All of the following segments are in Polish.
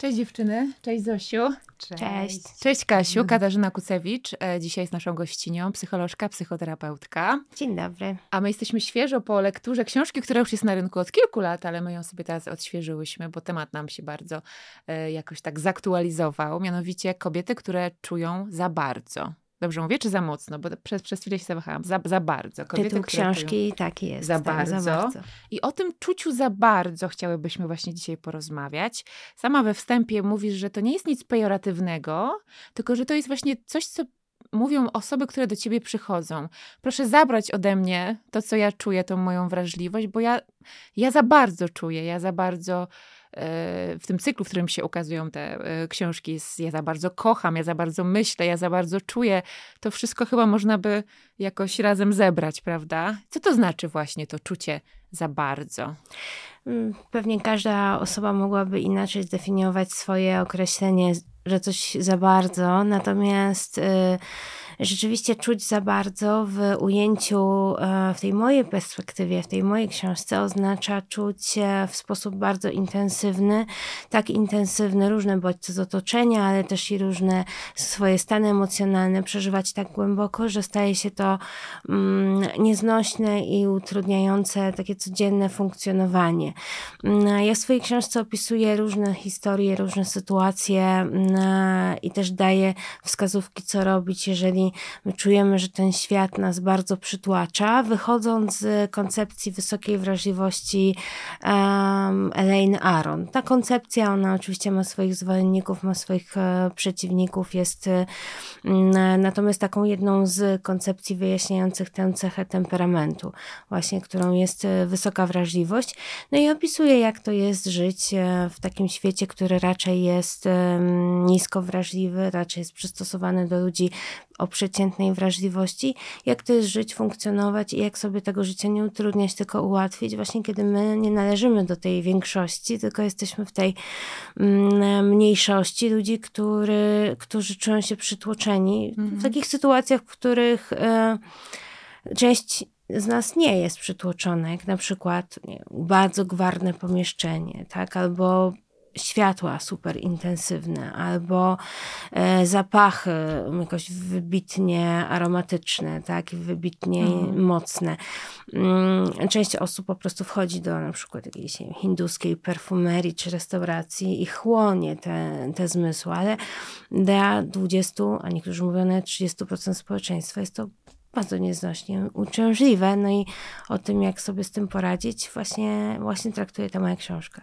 Cześć dziewczyny, cześć Zosiu. Cześć. Cześć Kasiu, Katarzyna Kucewicz. E, dzisiaj jest naszą gościnią, psycholożka, psychoterapeutka. Dzień dobry. A my jesteśmy świeżo po lekturze książki, która już jest na rynku od kilku lat, ale my ją sobie teraz odświeżyłyśmy, bo temat nam się bardzo e, jakoś tak zaktualizował. Mianowicie kobiety, które czują za bardzo. Dobrze mówię, czy za mocno? Bo przez, przez chwilę się zawahałam. Za, za bardzo. Kobiety, Tytuł książki taki jest. Za, tak, bardzo. za bardzo. I o tym czuciu za bardzo chciałybyśmy właśnie dzisiaj porozmawiać. Sama we wstępie mówisz, że to nie jest nic pejoratywnego, tylko że to jest właśnie coś, co mówią osoby, które do ciebie przychodzą. Proszę zabrać ode mnie to, co ja czuję, tą moją wrażliwość, bo ja, ja za bardzo czuję, ja za bardzo w tym cyklu, w którym się ukazują te e, książki, ja za bardzo kocham, ja za bardzo myślę, ja za bardzo czuję. To wszystko chyba można by jakoś razem zebrać, prawda? Co to znaczy właśnie to czucie za bardzo? Mm, pewnie każda osoba mogłaby inaczej zdefiniować swoje określenie, że coś za bardzo, natomiast. Yy rzeczywiście czuć za bardzo w ujęciu, e, w tej mojej perspektywie, w tej mojej książce oznacza czuć w sposób bardzo intensywny, tak intensywny, różne bodźce z otoczenia, ale też i różne swoje stany emocjonalne przeżywać tak głęboko, że staje się to mm, nieznośne i utrudniające takie codzienne funkcjonowanie. Mm, ja w swojej książce opisuję różne historie, różne sytuacje mm, i też daję wskazówki, co robić, jeżeli my czujemy, że ten świat nas bardzo przytłacza, wychodząc z koncepcji wysokiej wrażliwości um, Elaine Aron. Ta koncepcja, ona oczywiście ma swoich zwolenników, ma swoich e, przeciwników, jest e, natomiast taką jedną z koncepcji wyjaśniających tę cechę temperamentu, właśnie którą jest e, wysoka wrażliwość. No i opisuje, jak to jest żyć e, w takim świecie, który raczej jest nisko wrażliwy, raczej jest przystosowany do ludzi o przeciętnej wrażliwości, jak to jest żyć, funkcjonować i jak sobie tego życia nie utrudniać, tylko ułatwić, właśnie kiedy my nie należymy do tej większości, tylko jesteśmy w tej mm, mniejszości ludzi, który, którzy czują się przytłoczeni mhm. w takich sytuacjach, w których e, część z nas nie jest przytłoczona, jak na przykład nie, bardzo gwarne pomieszczenie, tak, albo światła super intensywne, albo e, zapachy jakoś wybitnie aromatyczne, tak, wybitnie mm. mocne. Część osób po prostu wchodzi do na przykład jakiejś hinduskiej perfumerii czy restauracji i chłonie te, te zmysły, ale dla 20, a niektórzy mówią nawet 30% społeczeństwa jest to bardzo nieznośnie uciążliwe. No i o tym, jak sobie z tym poradzić, właśnie, właśnie traktuje ta moja książka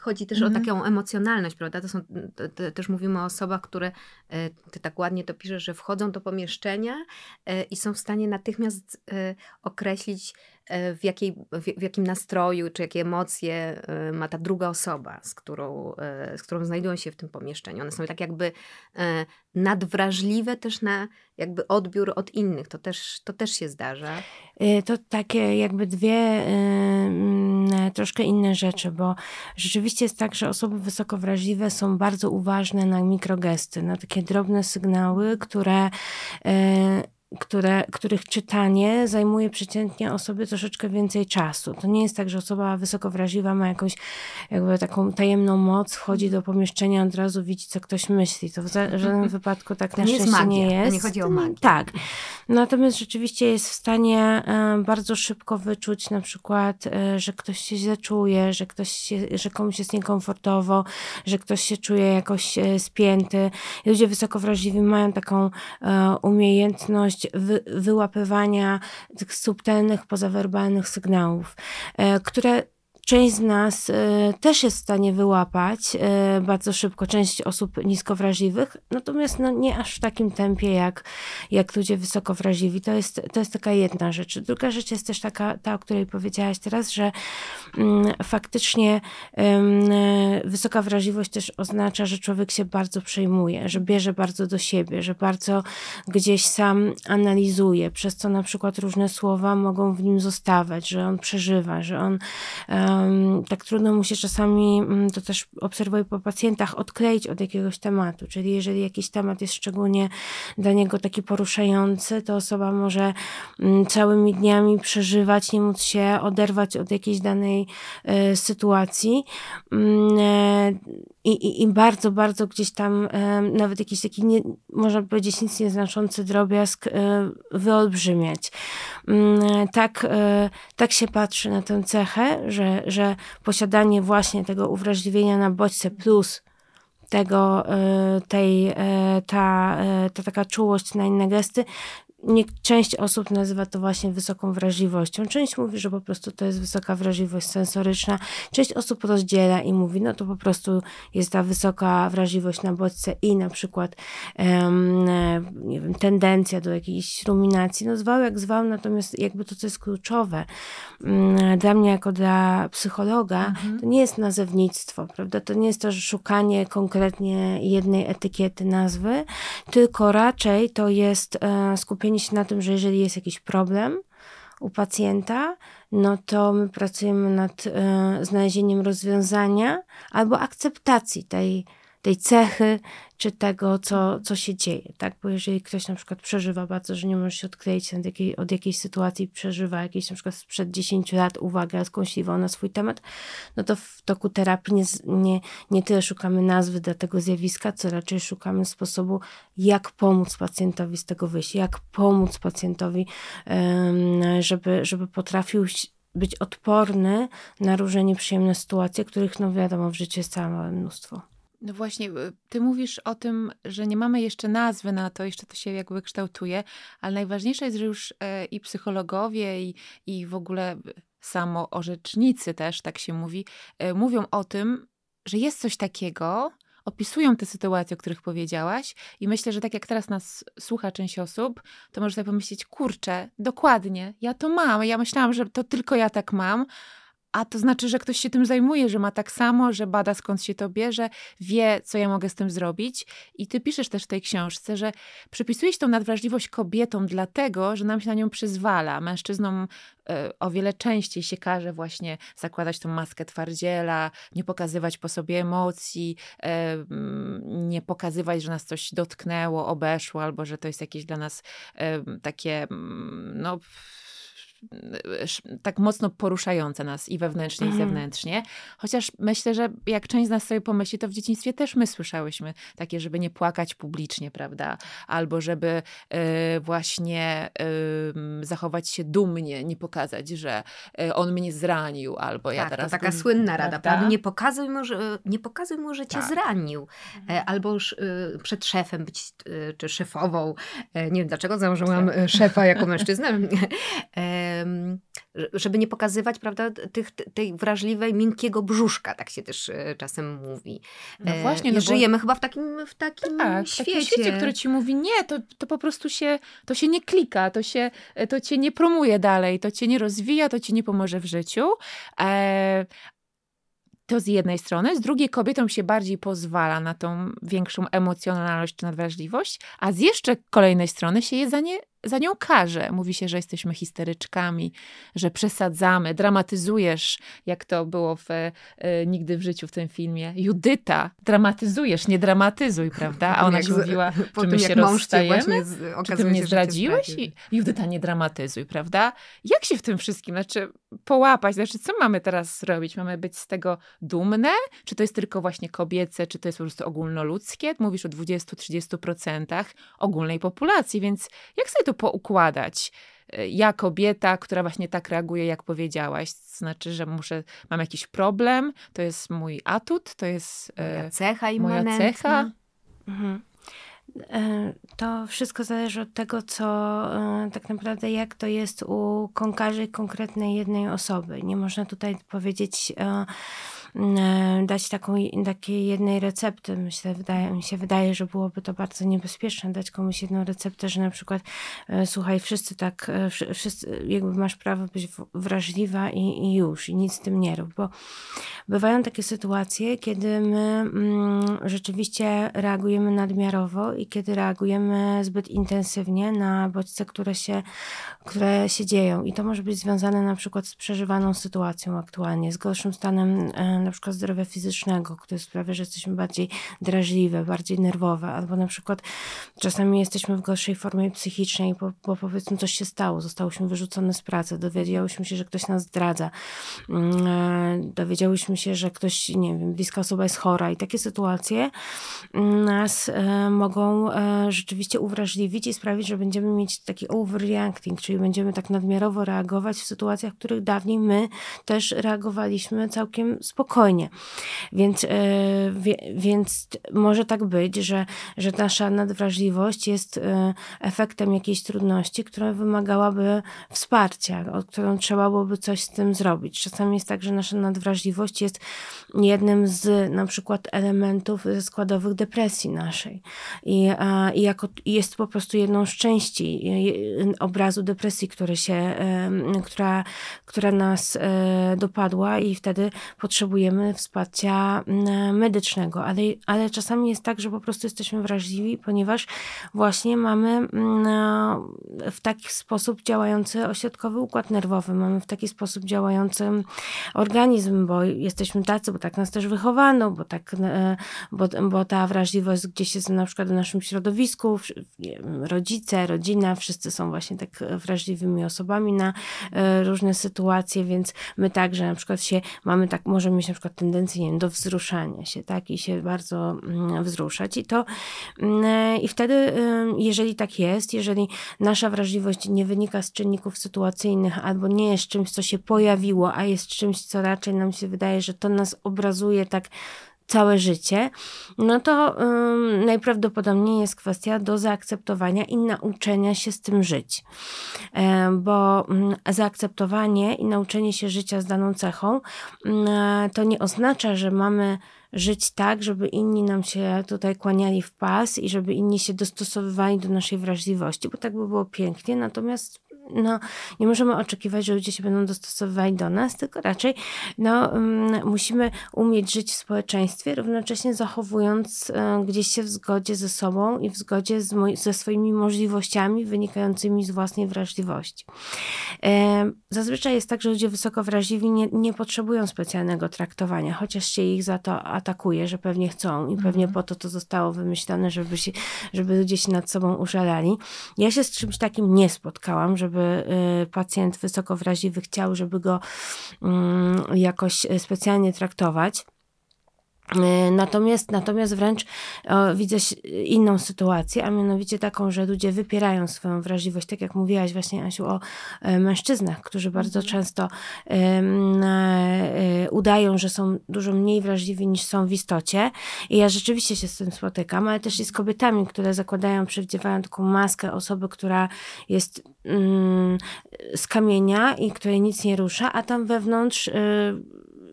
chodzi też mhm. o taką emocjonalność, prawda? To są, to, to też mówimy o osobach, które, e, ty tak ładnie to piszesz, że wchodzą do pomieszczenia e, i są w stanie natychmiast e, określić, w, jakiej, w, jakim nastroju czy jakie emocje ma ta druga osoba, z którą, z którą znajdują się w tym pomieszczeniu. One są tak jakby nadwrażliwe też na jakby odbiór od innych. To też, to też się zdarza. To takie jakby dwie troszkę inne rzeczy, bo rzeczywiście jest tak, że osoby wysoko wrażliwe są bardzo uważne na mikrogesty, na takie drobne sygnały, które e, które, których czytanie zajmuje przeciętnie osoby troszeczkę więcej czasu. To nie jest tak, że osoba wysoko wrażliwa ma jakąś jakby taką tajemną moc, wchodzi do pomieszczenia, od razu widzi, co ktoś myśli. To w żadnym mhm. wypadku tak na szczęście jest nie jest. nie chodzi o magię. Tak. Natomiast rzeczywiście jest w stanie e, bardzo szybko wyczuć na przykład, e, że ktoś się źle czuje, że, ktoś się, że komuś jest niekomfortowo, że ktoś się czuje jakoś e, spięty. Ludzie wysoko wrażliwi mają taką umiejętność wy, wyłapywania tych subtelnych, pozawerbalnych sygnałów, które Część z nas y, też jest w stanie wyłapać y, bardzo szybko, część osób niskowrażliwych, natomiast no, nie aż w takim tempie jak, jak ludzie wysokowrażliwi. To jest, to jest taka jedna rzecz. Druga rzecz jest też taka, ta, o której powiedziałaś teraz, że mm, faktycznie wysoka wrażliwość też oznacza, że człowiek się bardzo przejmuje, że bierze bardzo do siebie, że bardzo gdzieś sam analizuje, przez co na przykład różne słowa mogą w nim zostawać, że on przeżywa, że on um, tak trudno mu się czasami, um, to też obserwuję po pacjentach, odkleić od jakiegoś tematu. Czyli jeżeli jakiś temat jest szczególnie dla niego taki poruszający, to osoba może um, całymi dniami przeżywać, nie móc się oderwać od jakiejś danej e, sytuacji. Mm, e, I, i, I bardzo, bardzo gdzieś tam e, nawet jakiś taki, nie, można powiedzieć, nic nieznaczący drobiazg wyolbrzymiać. Mm, tak, tak się patrzy na tę cechę, że, że posiadanie właśnie tego uwrażliwienia na bodźce plus tego, tej, ta, ta taka czułość na inne gesty nie, część osób nazywa to właśnie wysoką wrażliwością. Część mówi, że po prostu to jest wysoka wrażliwość sensoryczna. Część osób rozdziela i mówi, no to po prostu jest ta wysoka wrażliwość na bodźce i na przykład um, nie wiem, tendencja do jakiejś ruminacji. No zwał jak zwał, natomiast jakby to, co jest kluczowe um, dla mnie jako dla psychologa, mhm. to nie jest nazewnictwo, prawda? To nie jest to, szukanie konkretnie jednej etykiety nazwy, tylko raczej to jest e, skupienie skupienie się na tym, że jeżeli jest jakiś problem u pacjenta, no to my pracujemy nad y, znalezieniem rozwiązania albo akceptacji tej, tej cechy, czy tego, co, co się dzieje, tak? Bo jeżeli ktoś na przykład przeżywa bardzo, że nie może się odkleić od jakiej, od jakiejś sytuacji, przeżywa jakieś na przykład sprzed 10 lat uwagę skąśliwą na swój temat, no to w toku terapii nie, nie, nie tyle szukamy nazwy dla tego zjawiska, co raczej szukamy sposobu, jak pomóc pacjentowi z tego wyjść, jak pomóc pacjentowi, żeby, żeby potrafił być odporny na różne nieprzyjemne sytuacje, których, no wiadomo, w życiu jest całe mnóstwo. No właśnie, y, ty mówisz o tym, że nie mamy jeszcze nazwy na to, jeszcze to się jakby kształtuje, ale najważniejsze jest, że już e, i psychologowie, i, i w ogóle samo orzecznicy też, tak się mówi, e, mówią o tym, że jest coś takiego, opisują te sytuacje, o których powiedziałaś, i myślę, że tak jak teraz nas słucha część osób, to może sobie pomyśleć, kurczę, dokładnie, ja to mam. Ja myślałam, że to tylko ja tak mam, a to znaczy, że ktoś się tym zajmuje, że ma tak samo, że bada skąd się to bierze, wie, co ja mogę z tym zrobić. I ty piszesz też w tej książce, że przypisujesz tą nadwrażliwość kobietom dlatego, że nam się na nią przyzwala. Mężczyznom y, o wiele częściej się każe właśnie zakładać tą maskę twardziela, nie pokazywać po sobie emocji, y, nie pokazywać, że nas coś dotknęło, obeszło, albo że to jest jakieś dla nas y, takie, no tak mocno poruszające nas i wewnętrznie, mm. i mhm. zewnętrznie. Chociaż myślę, że jak część z nas sobie pomyśli, to w dzieciństwie też my słyszałyśmy takie, żeby nie płakać publicznie, prawda? Albo żeby y, właśnie y, zachować się dumnie, nie pokazać, że y, on mnie zranił, albo tak, ja teraz... to taka bym, słynna rada, prawda? Nie pokazuj mu, że, nie pokazuj mu, że cię tak. zranił. Mhm. Albo już przed szefem być, czy szefową. Nie wiem, dlaczego założyłam tak. szefa jako mężczyznę żeby nie pokazywać, prawda, tych, tej wrażliwej, miękkiego brzuszka, tak się też e, czasem mówi. No e, właśnie. No żyjemy bo... chyba w takim, w takim tak, świecie. Takim świecie, który ci mówi, nie, to, to po prostu się, to się nie klika, to, się, to cię nie promuje dalej, to cię nie rozwija, to ci nie pomoże w życiu. E, to z jednej strony, z drugiej kobietom się bardziej pozwala na tą większą emocjonalność czy nadwrażliwość, a z jeszcze kolejnej strony się je za nie za nią karze. Mówi się, że jesteśmy histeryczkami, że przesadzamy, dramatyzujesz, jak to było w e, Nigdy w życiu w tym filmie. Judyta, dramatyzujesz, nie dramatyzuj, prawda? A ona się mówiła, czy my się rozstajemy? Czy ty mnie zdradziłeś? I Judyta, nie dramatyzuj, prawda? Jak się w tym wszystkim, znaczy połapać, znaczy co mamy teraz zrobić? Mamy być z tego dumne? Czy to jest tylko właśnie kobiece, czy to jest po prostu ogólnoludzkie? Mówisz o 20-30% ogólnej populacji, więc jak sobie to poukładać. E, ja, kobieta, która właśnie tak reaguje, jak powiedziałaś, to znaczy, że muszę, mam jakiś problem, to jest mój atut, to jest e, moja cecha i moja cecha. Mhm. E, to wszystko zależy od tego, co tak naprawdę, jak to jest u każdej konkretnej jednej osoby. Nie można tutaj powiedzieć mm, dać taką, takiej jednej recepty. Myślę, wydaje, mi się wydaje, że byłoby to bardzo niebezpieczne, dać komuś jedną receptę, że na przykład e, słuchaj, wszyscy tak, e, wszyscy, jakby masz prawo być wrażliwa i, i już, i nic z tym nie rób, bo bywają takie sytuacje, kiedy my mm, rzeczywiście reagujemy nadmiarowo i kiedy reagujemy zbyt intensywnie na bodźce, które się, które się dzieją. I to może być związane na przykład z przeżywaną sytuacją aktualnie, z gorszym stanem e, na przykład zdrowia fizycznego, który sprawia, że jesteśmy bardziej drażliwe, bardziej nerwowe, albo na przykład czasami jesteśmy w gorszej formie psychicznej, bo, bo powiedzmy coś się stało, zostałyśmy wyrzucone z pracy, dowiedziałyśmy się, że ktoś nas zdradza, mm, e, dowiedziałyśmy się, że ktoś, nie wiem, bliska osoba jest chora i takie sytuacje mm, nas e, mogą rzeczywiście uwrażliwić i sprawić, że będziemy mieć taki overreacting, czyli będziemy tak nadmiarowo reagować w sytuacjach, w których dawniej my też reagowaliśmy całkiem spokojnie. Więc, e, więc może tak być, że, że nasza nadwrażliwość jest e, efektem jakiejś trudności, która wymagałaby wsparcia, od którą trzeba byłoby coś z tym zrobić. Czasami jest tak, że nasza nadwrażliwość jest jednym z na przykład elementów składowych depresji naszej. I, i jako, jest po prostu jedną z części obrazu depresji, który się, która, która nas e, dopadła i wtedy potrzebujemy wsparcia medycznego. Ale, ale czasami jest tak, że po prostu jesteśmy wrażliwi, ponieważ właśnie mamy w taki sposób działający ośrodkowy układ nerwowy, mamy w taki sposób działający organizm, bo jesteśmy tacy, bo tak nas też wychowano, bo, tak, e, bo, bo ta wrażliwość gdzieś jest na przykład w naszym środowisku, rodzice, rodzina, wszyscy są właśnie tak wrażliwymi osobami na e, różne sytuacje, więc my także na przykład się mamy tak, możemy mieć na przykład tendencję, wiem, do wzruszania się, tak, i się bardzo mm, wzruszać. I to mm, i wtedy, jeżeli tak jest, jeżeli nasza wrażliwość nie wynika z czynników sytuacyjnych albo nie jest czymś, co się pojawiło, a jest czymś, co raczej nam się wydaje, że to nas obrazuje tak całe życie, no to najprawdopodobniej jest kwestia do zaakceptowania i nauczenia się z tym żyć. Bo um, zaakceptowanie i nauczenie się życia z daną cechą um, to nie oznacza, że mamy żyć tak, żeby inni nam się tutaj kłaniali w pas i żeby inni się dostosowywali do naszej wrażliwości, bo tak by było pięknie, natomiast no, nie możemy oczekiwać, że ludzie się będą dostosowywali do nas, tylko raczej no, um, musimy umieć żyć w społeczeństwie, równocześnie zachowując um, gdzieś się w zgodzie ze sobą i w zgodzie ze swoimi możliwościami wynikającymi z własnej wrażliwości. Um, zazwyczaj jest tak, że ludzie wysoko wrażliwi nie, nie potrzebują specjalnego traktowania, chociaż się ich za to atakuje, że pewnie chcą i pewnie mhm. po to to zostało wymyślone, żeby, się, żeby ludzie się nad sobą użalali. Ja się z czymś takim nie spotkałam, żeby żeby y, pacjent wysoko wrażliwy chciał, żeby go mm, jakoś specjalnie traktować. Y, natomiast, natomiast wręcz o, widzę inną sytuację, a mianowicie taką, że ludzie wypierają swoją wrażliwość, tak jak mówiłaś właśnie Asiu o e, mężczyznach, którzy bardzo mhm. często e, e, udają, że są dużo mniej wrażliwi niż są w istocie. I ja rzeczywiście się z tym spotykam, ale też i z kobietami, które zakładają, przywdziewają taką maskę osoby, która jest mm, z kamienia i której nic nie rusza, a tam wewnątrz y,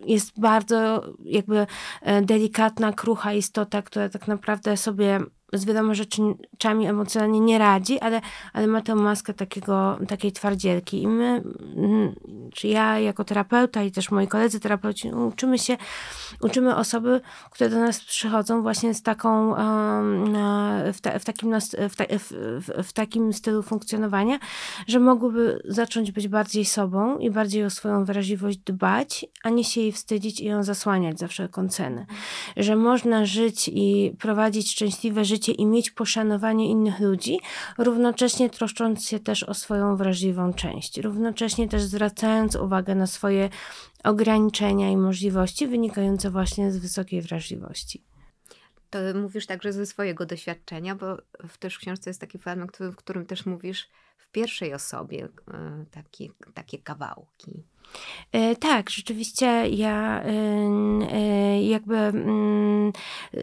jest bardzo jakby e, delikatna, krucha istota, która tak naprawdę sobie z wieloma rzeczami emocjonalnie nie radzi, ale, ale ma tę maskę takiego, takiej twardzielki. I my, mm, czy ja jako terapeuta i też moi koledzy terapeuci uczymy się, uczymy osoby, które do nas przychodzą właśnie z taką, w, ta, w, takim, w, ta, w, w, takim stylu funkcjonowania, że mogłyby zacząć być bardziej sobą i bardziej o swoją wrażliwość dbać, a nie się jej wstydzić i ją zasłaniać za wszelką cenę. Że można żyć i prowadzić szczęśliwe życie życie i mieć poszanowanie innych ludzi, równocześnie troszcząc się też o swoją wrażliwą część, równocześnie też zwracając uwagę na swoje ograniczenia i możliwości wynikające właśnie z wysokiej wrażliwości. To mówisz także ze swojego doświadczenia, bo też w książce jest taki fragment, w którym też mówisz, w pierwszej osobie e, takie, takie kawałki. E, tak, rzeczywiście ja e, jakby mm,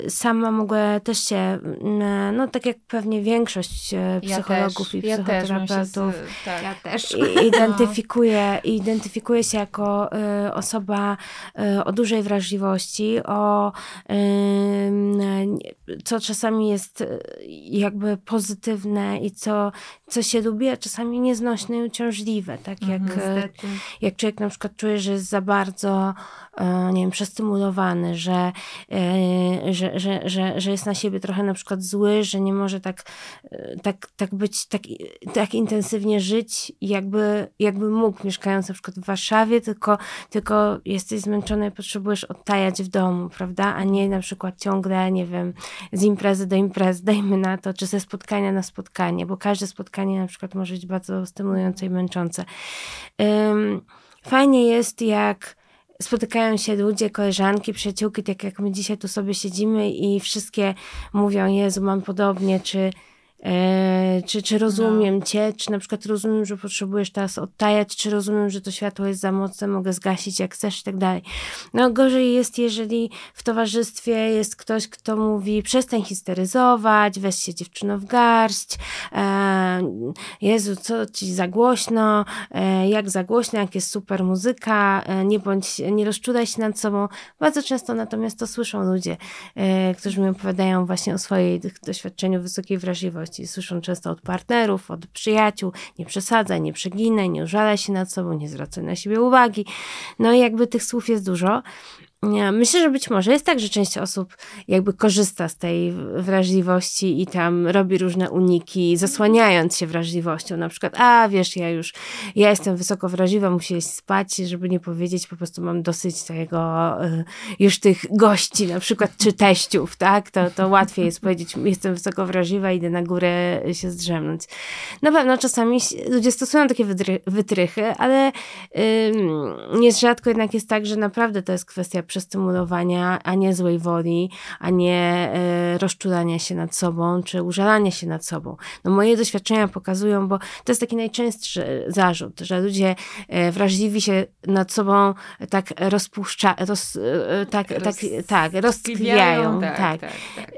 sama mogę też się, mm, no tak jak pewnie większość psychologów ja i psychoterapeutów, tak. ja też, ja też. identyfikuję, identyfikuję się jako osoba o dużej wrażliwości, o co czasami jest jakby pozytywne i co, co się lubi, a czasami nieznośne i uciążliwe, tak jak, mhm, jak człowiek na przykład czuje, że jest za bardzo, e, nie wiem, przestymulowany, że, e, że, że, że, że jest na siebie trochę na przykład zły, że nie może tak, e, tak, tak być, tak, tak intensywnie żyć, jakby, jakby mógł, mieszkając na przykład w Warszawie, tylko, tylko jesteś zmęczony i potrzebujesz odtajać w domu, prawda, a nie na przykład ciągle, nie wiem, z imprezy do imprezy, dajmy na to, czy ze spotkania na spotkanie, bo każde spotkanie na przykład może być bardzo stymulujące i męczące. Fajnie jest, jak spotykają się ludzie, koleżanki, przyjaciółki, tak jak my dzisiaj tu sobie siedzimy i wszystkie mówią, Jezu, mam podobnie, czy E, czy, czy rozumiem no. cię, czy na przykład rozumiem, że potrzebujesz teraz odtajać, czy rozumiem, że to światło jest za mocne, mogę zgasić jak chcesz i tak dalej. No gorzej jest, jeżeli w towarzystwie jest ktoś, kto mówi przestań histeryzować, weź się dziewczyno w garść, e, Jezu, co ci za głośno, e, jak za głośno, jak jest super muzyka, e, nie bądź, nie rozczulaj się nad sobą. Bardzo często natomiast to słyszą ludzie, e, którzy mi opowiadają właśnie o swojej doświadczeniu wysokiej wrażliwości Słyszą często od partnerów, od przyjaciół, nie przesadzaj, nie przeginaj, nie użalaj się nad sobą, nie zwracaj na siebie uwagi. No i jakby tych słów jest dużo. Myślę, że być może jest tak, że część osób jakby korzysta z tej wrażliwości i tam robi różne uniki, zasłaniając się wrażliwością. Na przykład, a wiesz, ja już, ja jestem wysoko wrażliwa, muszę iść spać, żeby nie powiedzieć, po prostu mam dosyć tego, y, już tych gości, na przykład, czy teściów, tak? To, to łatwiej jest powiedzieć, jestem wysoko wrażliwa, idę na górę się zdrzemnąć. Na pewno czasami ludzie stosują takie wytrychy, ale rzadko jednak jest tak, że naprawdę to jest kwestia przestymulowania, a nie złej woli, a nie e, rozczulania się nad sobą, czy użalania się nad sobą. No moje doświadczenia pokazują, bo to jest taki najczęstszy zarzut, że ludzie e, wrażliwi się nad sobą tak rozpuszcza, roz, e, tak, tak, tak, roztkliwiają. Tak, tak. tak, tak.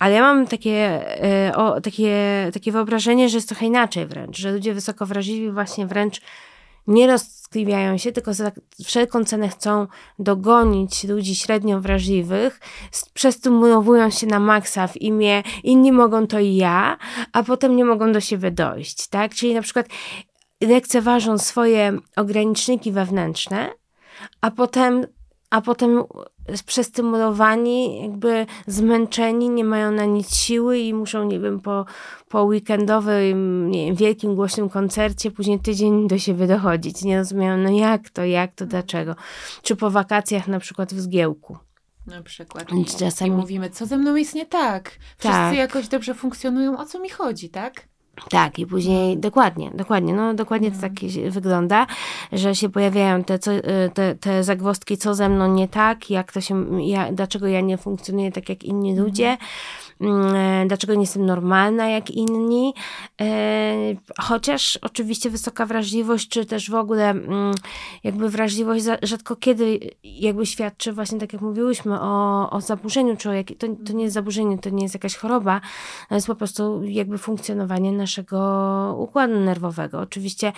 Ale ja mam takie, o, takie, takie wyobrażenie, że jest trochę inaczej wręcz, że ludzie wysoko wrażliwi właśnie wręcz nie roztkliwiają się, tylko za wszelką cenę chcą dogonić ludzi średnio wrażliwych, przestymulowują się na maksa w imię inni mogą to i ja, a potem nie mogą do siebie dojść, tak? Czyli na przykład lekceważą swoje ograniczniki wewnętrzne, a potem a potem przestymulowani, jakby zmęczeni, nie mają na nic siły i muszą, nie wiem, po, po weekendowym, nie wiem, wielkim, głośnym koncercie później tydzień do siebie dochodzić. Nie rozumieją, no jak to, jak to, dlaczego. Czy po wakacjach na przykład w zgiełku. Na przykład. Czasami... I mówimy, co ze mną jest nie tak. Wszyscy tak. jakoś dobrze funkcjonują, o co mi chodzi, tak? Tak, i później dokładnie, dokładnie, no dokładnie to tak wygląda, że się pojawiają te, co, y, te, te zagwozdki, co ze mną nie tak, jak to się, ja, dlaczego ja nie funkcjonuję tak jak inni ludzie. Mm, e, dlaczego nie jestem normalna jak inni. E, chociaż oczywiście wysoka wrażliwość, czy też w ogóle mm, jakby wrażliwość rzadko kiedy jakby świadczy właśnie tak jak mówiłyśmy o, o zaburzeniu, czy o jak, to, to nie jest zaburzenie, to nie jest jakaś choroba, to jest po prostu jakby funkcjonowanie naszego układu nerwowego. Oczywiście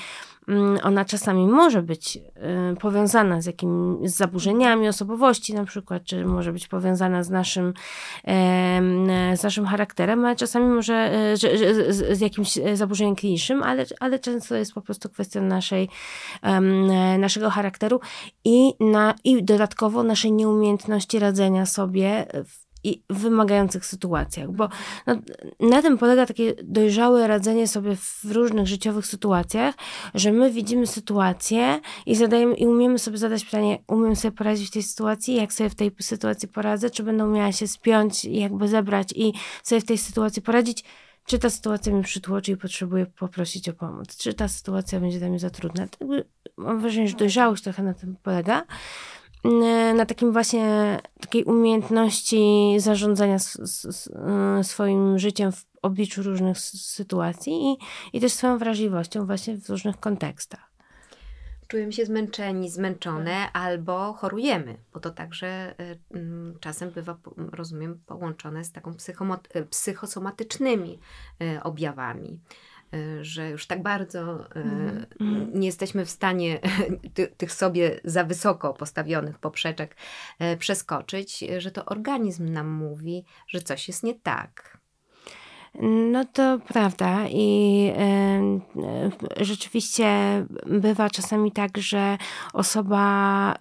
Mm, ona czasami może być y, powiązana z jakimiś zaburzeniami osobowości na przykład, czy może być powiązana z naszym, z naszym charakterem, ale czasami może y, z jakimś zaburzeniem klinicznym, ale, ale często jest po prostu kwestią naszej, naszego charakteru i, na, i dodatkowo naszej nieumiejętności radzenia sobie w i wymagających sytuacjach, bo no, na tym polega takie dojrzałe radzenie sobie w różnych życiowych sytuacjach, że my widzimy sytuację i zadajemy i umiemy sobie zadać pytanie, umiem sobie poradzić w tej sytuacji, jak sobie w tej sytuacji poradzę, czy będę umiała się spiąć, jakby zebrać i sobie w tej sytuacji poradzić, czy ta sytuacja mi przytłoczy i potrzebuję poprosić o pomoc, czy ta sytuacja będzie dla mnie za trudna. Tak mam wrażenie, że dojrzałość trochę na tym polega na takim właśnie takiej umiejętności zarządzania swoim życiem w obliczu różnych sytuacji i, i też swoją wrażliwością właśnie w różnych kontekstach. Czujemy się zmęczeni, zmęczone albo chorujemy, bo to także y, mm, czasem bywa, rozumiem, połączone z taką y, psychosomatycznymi y, objawami że już tak bardzo mm. nie jesteśmy w stanie ty, tych sobie za wysoko postawionych poprzeczek przeskoczyć, że to organizm nam mówi, że coś jest nie tak. No to prawda i y, rzeczywiście bywa czasami tak, że osoba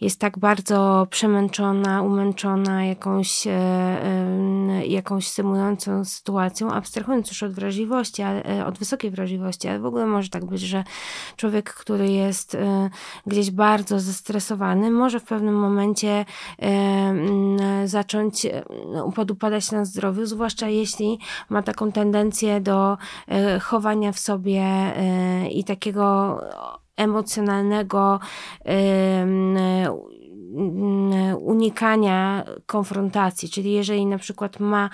jest tak bardzo przemęczona, umęczona jakąś, y, jakąś stymulującą sytuacją, abstrahując już od wrażliwości, ale, od wysokiej wrażliwości, ale w ogóle może tak być, że człowiek, który jest gdzieś bardzo zestresowany, może w pewnym momencie zacząć podupadać na zdrowiu, zwłaszcza zwłaszcza jeśli ma taką tendencję do e, chowania w sobie e, i takiego emocjonalnego unikania konfrontacji, czyli jeżeli na przykład ma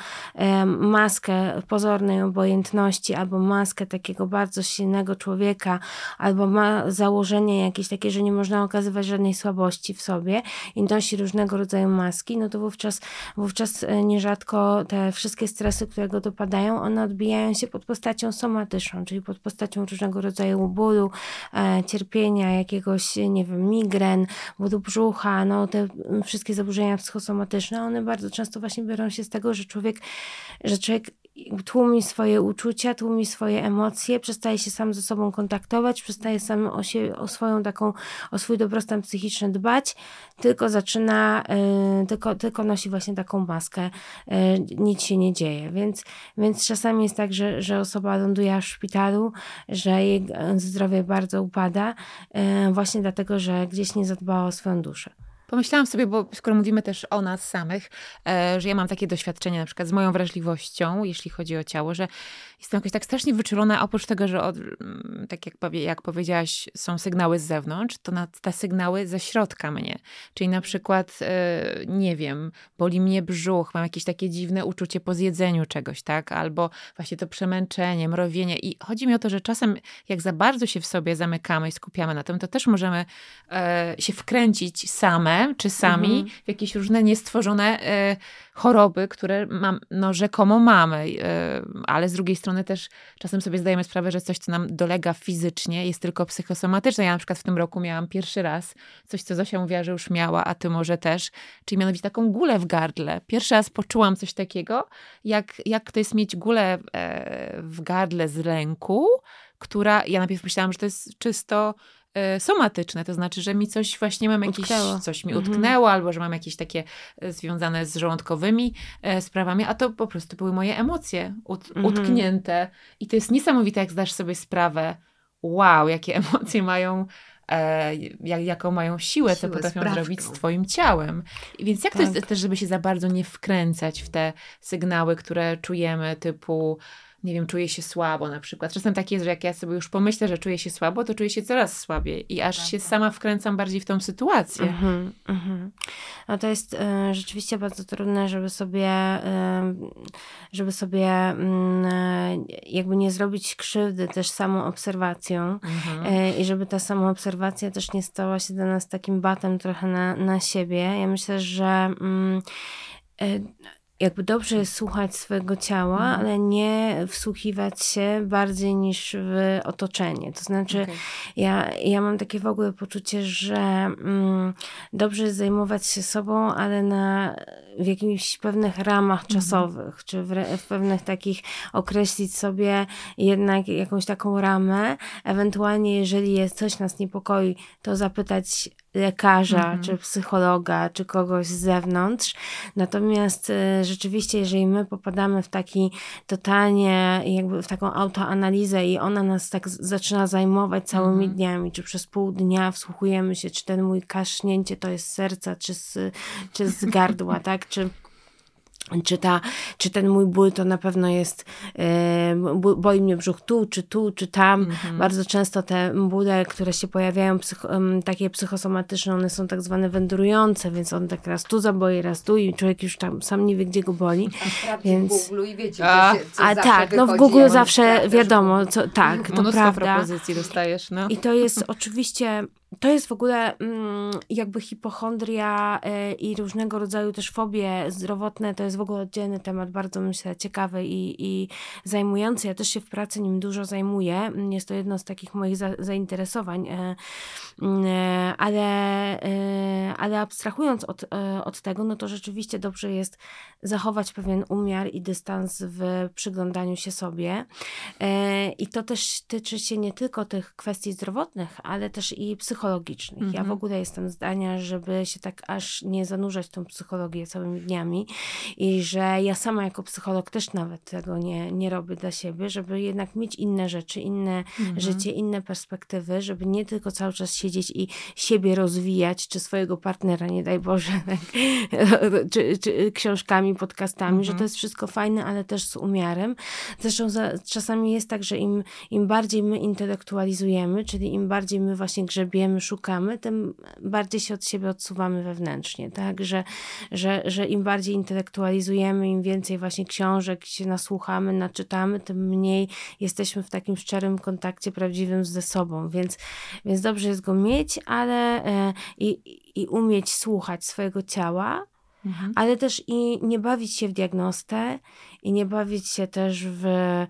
maskę pozornej obojętności albo maskę takiego bardzo silnego człowieka, albo ma założenie jakieś takie, że nie można okazywać żadnej słabości w sobie i nosi różnego rodzaju maski, no to wówczas, wówczas e, nierzadko te wszystkie stresy, które go dopadają, one odbijają się pod postacią somatyczną, czyli pod postacią różnego rodzaju bólu, e, cierpienia, jakiegoś, nie wiem, migren, bólu brzucha, no, te wszystkie zaburzenia psychosomatyczne, one bardzo często właśnie biorą się z tego, że człowiek, że człowiek tłumi swoje uczucia, tłumi swoje emocje, przestaje się sam ze sobą kontaktować, przestaje sam o, się, o swoją taką, o swój dobrostan psychiczny dbać, tylko zaczyna, y, tylko, tylko nosi właśnie taką maskę, y, nic się nie dzieje, więc, więc czasami jest tak, że, że osoba ląduje w szpitalu, że jej zdrowie bardzo upada, y, właśnie dlatego, że gdzieś nie zadbała o swoją duszę. Pomyślałam sobie, bo skoro mówimy też o nas samych, e, że ja mam takie doświadczenie na przykład z moją wrażliwością, jeśli chodzi o ciało, że jestem jakoś tak strasznie wyczulona, oprócz tego, że od, mm, tak jak, powie, jak powiedziałaś, są sygnały z zewnątrz, to na te sygnały ze środka mnie. Czyli na przykład, e, nie wiem, boli mnie brzuch, mam jakieś takie dziwne uczucie po zjedzeniu czegoś, tak? Albo właśnie to przemęczenie, mrowienie. I chodzi mi o to, że czasem jak za bardzo się w sobie zamykamy i skupiamy na tym, to też możemy e, się wkręcić same czy sami mhm. w jakieś różne niestworzone choroby, które mam, no, rzekomo mamy, ale z drugiej strony też czasem sobie zdajemy sprawę, że coś, co nam dolega fizycznie, jest tylko psychosomatyczne. Ja na przykład w tym roku miałam pierwszy raz coś, co Zosia mówiła, że już miała, a ty może też, czyli mianowicie taką gulę w gardle. Pierwszy raz poczułam coś takiego, jak, jak to jest mieć gulę e, w gardle z ręku, która, ja najpierw myślałam, że to jest czysto E, somatyczne, to znaczy, że mi coś właśnie mam jakieś, Utknęło. coś mi mhm. utknęło, albo że mam jakieś takie e, związane z żołądkowymi e, sprawami, a to po prostu były moje emocje ut mhm. utknięte. I to jest niesamowite, jak zdasz sobie sprawę, wow, jakie emocje mają jak, jaką mają siłę, siłę co potrafią sprawką. zrobić z twoim ciałem. I więc jak tak. to jest też, żeby się za bardzo nie wkręcać w te sygnały, które czujemy, typu nie wiem, czuję się słabo na przykład. Czasem tak jest, że jak ja sobie już pomyślę, że czuję się słabo, to czuję się coraz słabiej i aż Prawda. się sama wkręcam bardziej w tą sytuację. Mm -hmm, No to jest y, rzeczywiście bardzo trudne, żeby sobie, y, żeby sobie y, jakby nie zrobić krzywdy też samą obserwacją mm -hmm. i żeby ta sama obserwacja też nie stała się dla nas takim batem trochę na, na siebie. Ja myślę, że mm, jakby dobrze jest słuchać swojego ciała, mhm. ale nie wsłuchiwać się bardziej niż w otoczenie. To znaczy, okay. ja, ja mam takie w ogóle poczucie, że mm, dobrze jest zajmować się sobą, ale na, w jakichś pewnych ramach mhm. czasowych, czy w, w pewnych takich określić sobie jednak jakąś taką ramę. Ewentualnie, jeżeli jest coś nas niepokoi, to zapytać lekarza, mhm. czy psychologa, czy kogoś z zewnątrz. Natomiast y, rzeczywiście, jeżeli my popadamy w taki totalnie, jakby w taką autoanalizę i ona nas tak zaczyna zajmować całymi mhm. dniami, czy przez pół dnia wsłuchujemy się, czy ten mój kasznięcie to jest z serca, czy z, czy z gardła, tak? Czy czy, ta, czy ten mój ból to na pewno jest, yy, boli mnie brzuch tu, czy tu, czy tam. Mhm. Bardzo często te bóle, które się pojawiają, psycho, takie psychosomatyczne, one są tak zwane wędrujące, więc on tak raz tu zaboi, raz tu i człowiek już tam sam nie wie, gdzie go boli. A więc... w Google i wiecie, a, się, a tak, no w Google zawsze wiadomo, co, tak, to prawda. propozycji dostajesz, no. I to jest oczywiście to jest w ogóle mm, jakby hipochondria y, i różnego rodzaju też fobie zdrowotne. To jest w ogóle oddzielny temat, bardzo myślę ciekawy i, i zajmujący. Ja też się w pracy nim dużo zajmuję. Jest to jedno z takich moich za, zainteresowań. Y, y, ale, ale abstrahując od, od tego, no to rzeczywiście dobrze jest zachować pewien umiar i dystans w przyglądaniu się sobie. I to też tyczy się nie tylko tych kwestii zdrowotnych, ale też i psychologicznych psychologicznych. Ja w mhm. ogóle jestem zdania, żeby się tak aż nie zanurzać w tą psychologię całymi dniami i że ja sama jako psycholog też nawet tego nie, nie robię dla siebie, żeby jednak mieć inne rzeczy, inne mhm. życie, inne perspektywy, żeby nie tylko cały czas siedzieć i siebie rozwijać, czy swojego partnera, nie daj Boże, czy, czy książkami, podcastami, mhm. że to mhm. jest wszystko fajne, ale też z umiarem. Zresztą za, czasami jest tak, że im, im bardziej my intelektualizujemy, czyli im bardziej my właśnie grzebiemy szukamy, tym bardziej się od siebie odsuwamy wewnętrznie, tak? Że, że, że im bardziej intelektualizujemy, im więcej właśnie książek się nasłuchamy, naczytamy, tym mniej jesteśmy w takim szczerym kontakcie prawdziwym ze sobą, więc, więc dobrze jest go mieć, ale e, i, i umieć słuchać swojego ciała, Mhm. ale też i nie bawić się w diagnostę i nie bawić się też w e,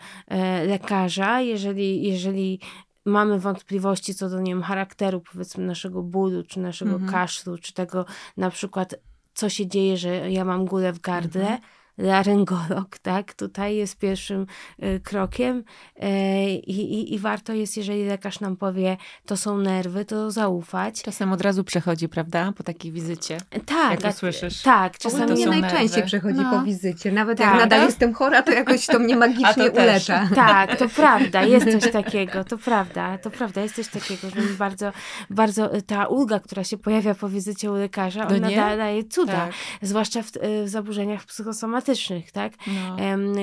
lekarza, jeżeli, jeżeli mamy wątpliwości co do, nie wiem, charakteru powiedzmy naszego bólu, czy naszego mhm. kaszlu, czy tego na przykład, co się dzieje, że ja mam gulę w gardle, mhm laryngolog, tak? Tutaj jest pierwszym y, krokiem y, i, i, warto jest, jeżeli lekarz nam powie, to są nerwy, to zaufać. Czasem od razu przechodzi, prawda? Po takiej wizycie. Tak. Jak tak, słyszysz. Tak. Czasami to mnie najczęściej nerwy. przechodzi no. po wizycie. Nawet tak. jak nadal jestem chora, to jakoś to mnie magicznie to ulecza. Tak, to prawda. Jest coś takiego. To prawda. To prawda. Jest coś takiego, że bardzo, bardzo y, ta ulga, która się pojawia po wizycie u lekarza, no ona daje cuda. Tak. Zwłaszcza w, w zaburzeniach psychosomatycznych tak? No.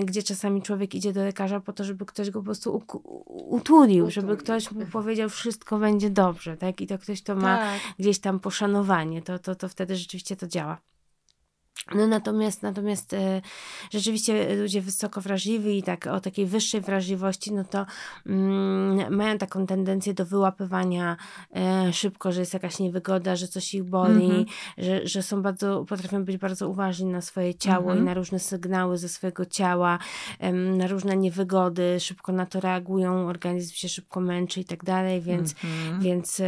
Gdzie czasami człowiek idzie do lekarza po to, żeby ktoś go po prostu utulił, żeby ktoś mu powiedział, wszystko będzie dobrze, tak? I to ktoś to ma tak. gdzieś tam poszanowanie, to, to, to wtedy rzeczywiście to działa. No natomiast, natomiast e, rzeczywiście ludzie wysoko wrażliwi i tak o takiej wyższej wrażliwości, no to mm, mają taką tendencję do wyłapywania e, szybko, że jest jakaś niewygoda, że coś ich boli, mm -hmm. że, że są bardzo, potrafią być bardzo uważni na swoje ciało mm -hmm. i mhm. na różne sygnały ze swojego ciała, na różne niewygody, szybko na to reagują, organizm się szybko męczy i tak dalej, więc, mm -hmm. więc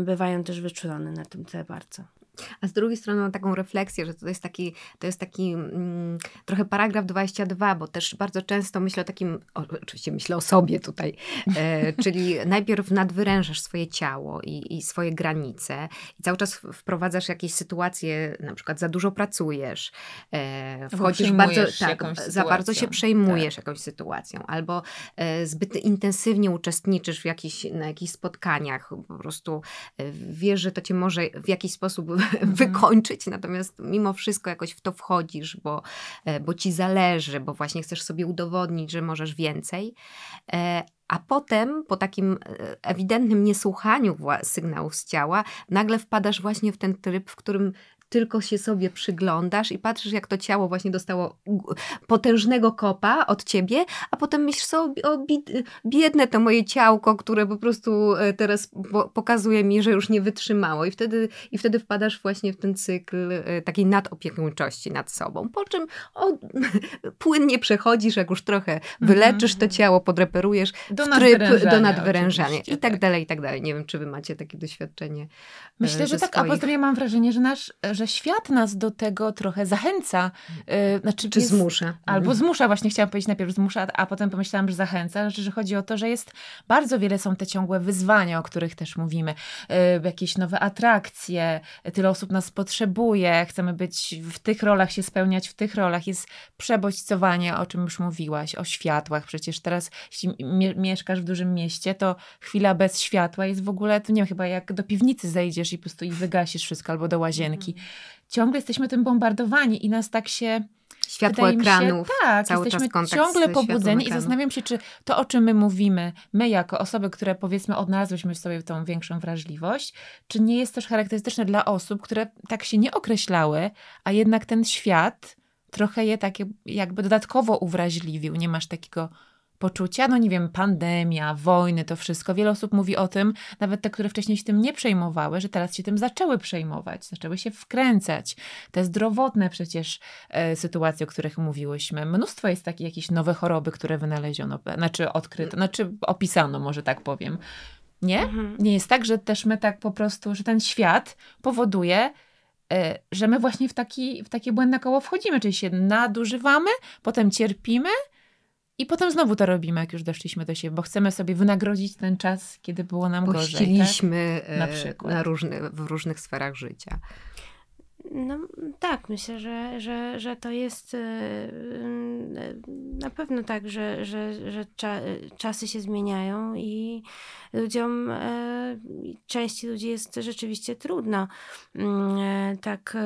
bywają też wyczulone na tym tle bardzo. A z drugiej strony mam taką refleksję, że to jest taki, to jest taki mm, trochę paragraf 22, bo też bardzo często myślę o takim, o, oczywiście myślę o sobie tutaj, e, czyli najpierw nadwyrężasz swoje ciało i, i, swoje granice i cały czas wprowadzasz jakieś sytuacje, na przykład za dużo pracujesz, e, wchodzisz bardzo, tak, za bardzo się przejmujesz tak. jakąś sytuacją, albo e, zbyt intensywnie uczestniczysz w jakiś, na jakichś spotkaniach, po prostu e, wiesz, że to cię może w jakiś sposób Mhm. wykończyć, natomiast mimo wszystko jakoś w to wchodzisz, bo, e, bo ci zależy, bo właśnie chcesz sobie udowodnić, że możesz więcej. E, a potem, po takim e, ewidentnym niesłuchaniu sygnałów z ciała, nagle wpadasz właśnie w ten tryb, w którym tylko się sobie przyglądasz i patrzysz, jak to ciało właśnie dostało potężnego kopa od ciebie, a potem myślisz sobie, o biedne to moje ciałko, które po prostu e, teraz pokazuje mi, że już nie wytrzymało i wtedy, i wtedy wpadasz właśnie w ten cykl e, takiej nadopiekuńczości nad sobą, po czym o, płynnie przechodzisz, jak już trochę wyleczysz to mhm. ciało, podreperujesz do tryb do nadwyrężania i tak, tak dalej, i tak dalej. Nie wiem, czy wy macie takie doświadczenie. Myślę, że tak, swoich... a poza tym ja mam wrażenie, że nasz, że że świat nas do tego trochę zachęca. Yy, znaczy Czy jest, zmusza. Albo mhm. zmusza, właśnie chciałam powiedzieć najpierw zmusza, a potem pomyślałam, że zachęca. Znaczy, że chodzi o to, że jest bardzo wiele są te ciągłe wyzwania, o których też mówimy. Yy, jakieś nowe atrakcje, tyle osób nas potrzebuje, chcemy być w tych rolach, się spełniać w tych rolach. Jest przebodźcowanie, o czym już mówiłaś, o światłach. Przecież teraz, jeśli mieszkasz w dużym mieście, to chwila bez światła jest w ogóle, to nie wiem, chyba jak do piwnicy zejdziesz i po prostu i wygasisz wszystko, albo do łazienki. Mhm ciągle jesteśmy tym bombardowani i nas tak się światło ekranów, się, tak, cały jesteśmy czas ciągle pobudzeni i zastanawiam się, czy to, o czym my mówimy, my jako osoby, które powiedzmy odnalazłyśmy w sobie tą większą wrażliwość, czy nie jest też charakterystyczne dla osób, które tak się nie określały, a jednak ten świat trochę je takie jakby dodatkowo uwrażliwił. Nie masz takiego poczucia, no nie wiem, pandemia, wojny, to wszystko. Wiele osób mówi o tym, nawet te, które wcześniej się tym nie przejmowały, że teraz się tym zaczęły przejmować, zaczęły się wkręcać. Te zdrowotne przecież e, sytuacje, o których mówiłyśmy. Mnóstwo jest takich jakieś nowe choroby, które wynaleziono, znaczy odkryto, znaczy opisano, może tak powiem. Nie? Mhm. Nie jest tak, że też my tak po prostu, że ten świat powoduje, e, że my właśnie w, taki, w takie błędne koło wchodzimy, czyli się nadużywamy, potem cierpimy, i potem znowu to robimy, jak już doszliśmy do siebie, bo chcemy sobie wynagrodzić ten czas, kiedy było nam gorzej. Tak? na, przykład. na różny, w różnych sferach życia. No tak, myślę, że, że, że to jest e, na pewno tak, że, że, że czasy się zmieniają i ludziom, e, części ludzi jest rzeczywiście trudno mm, e, tak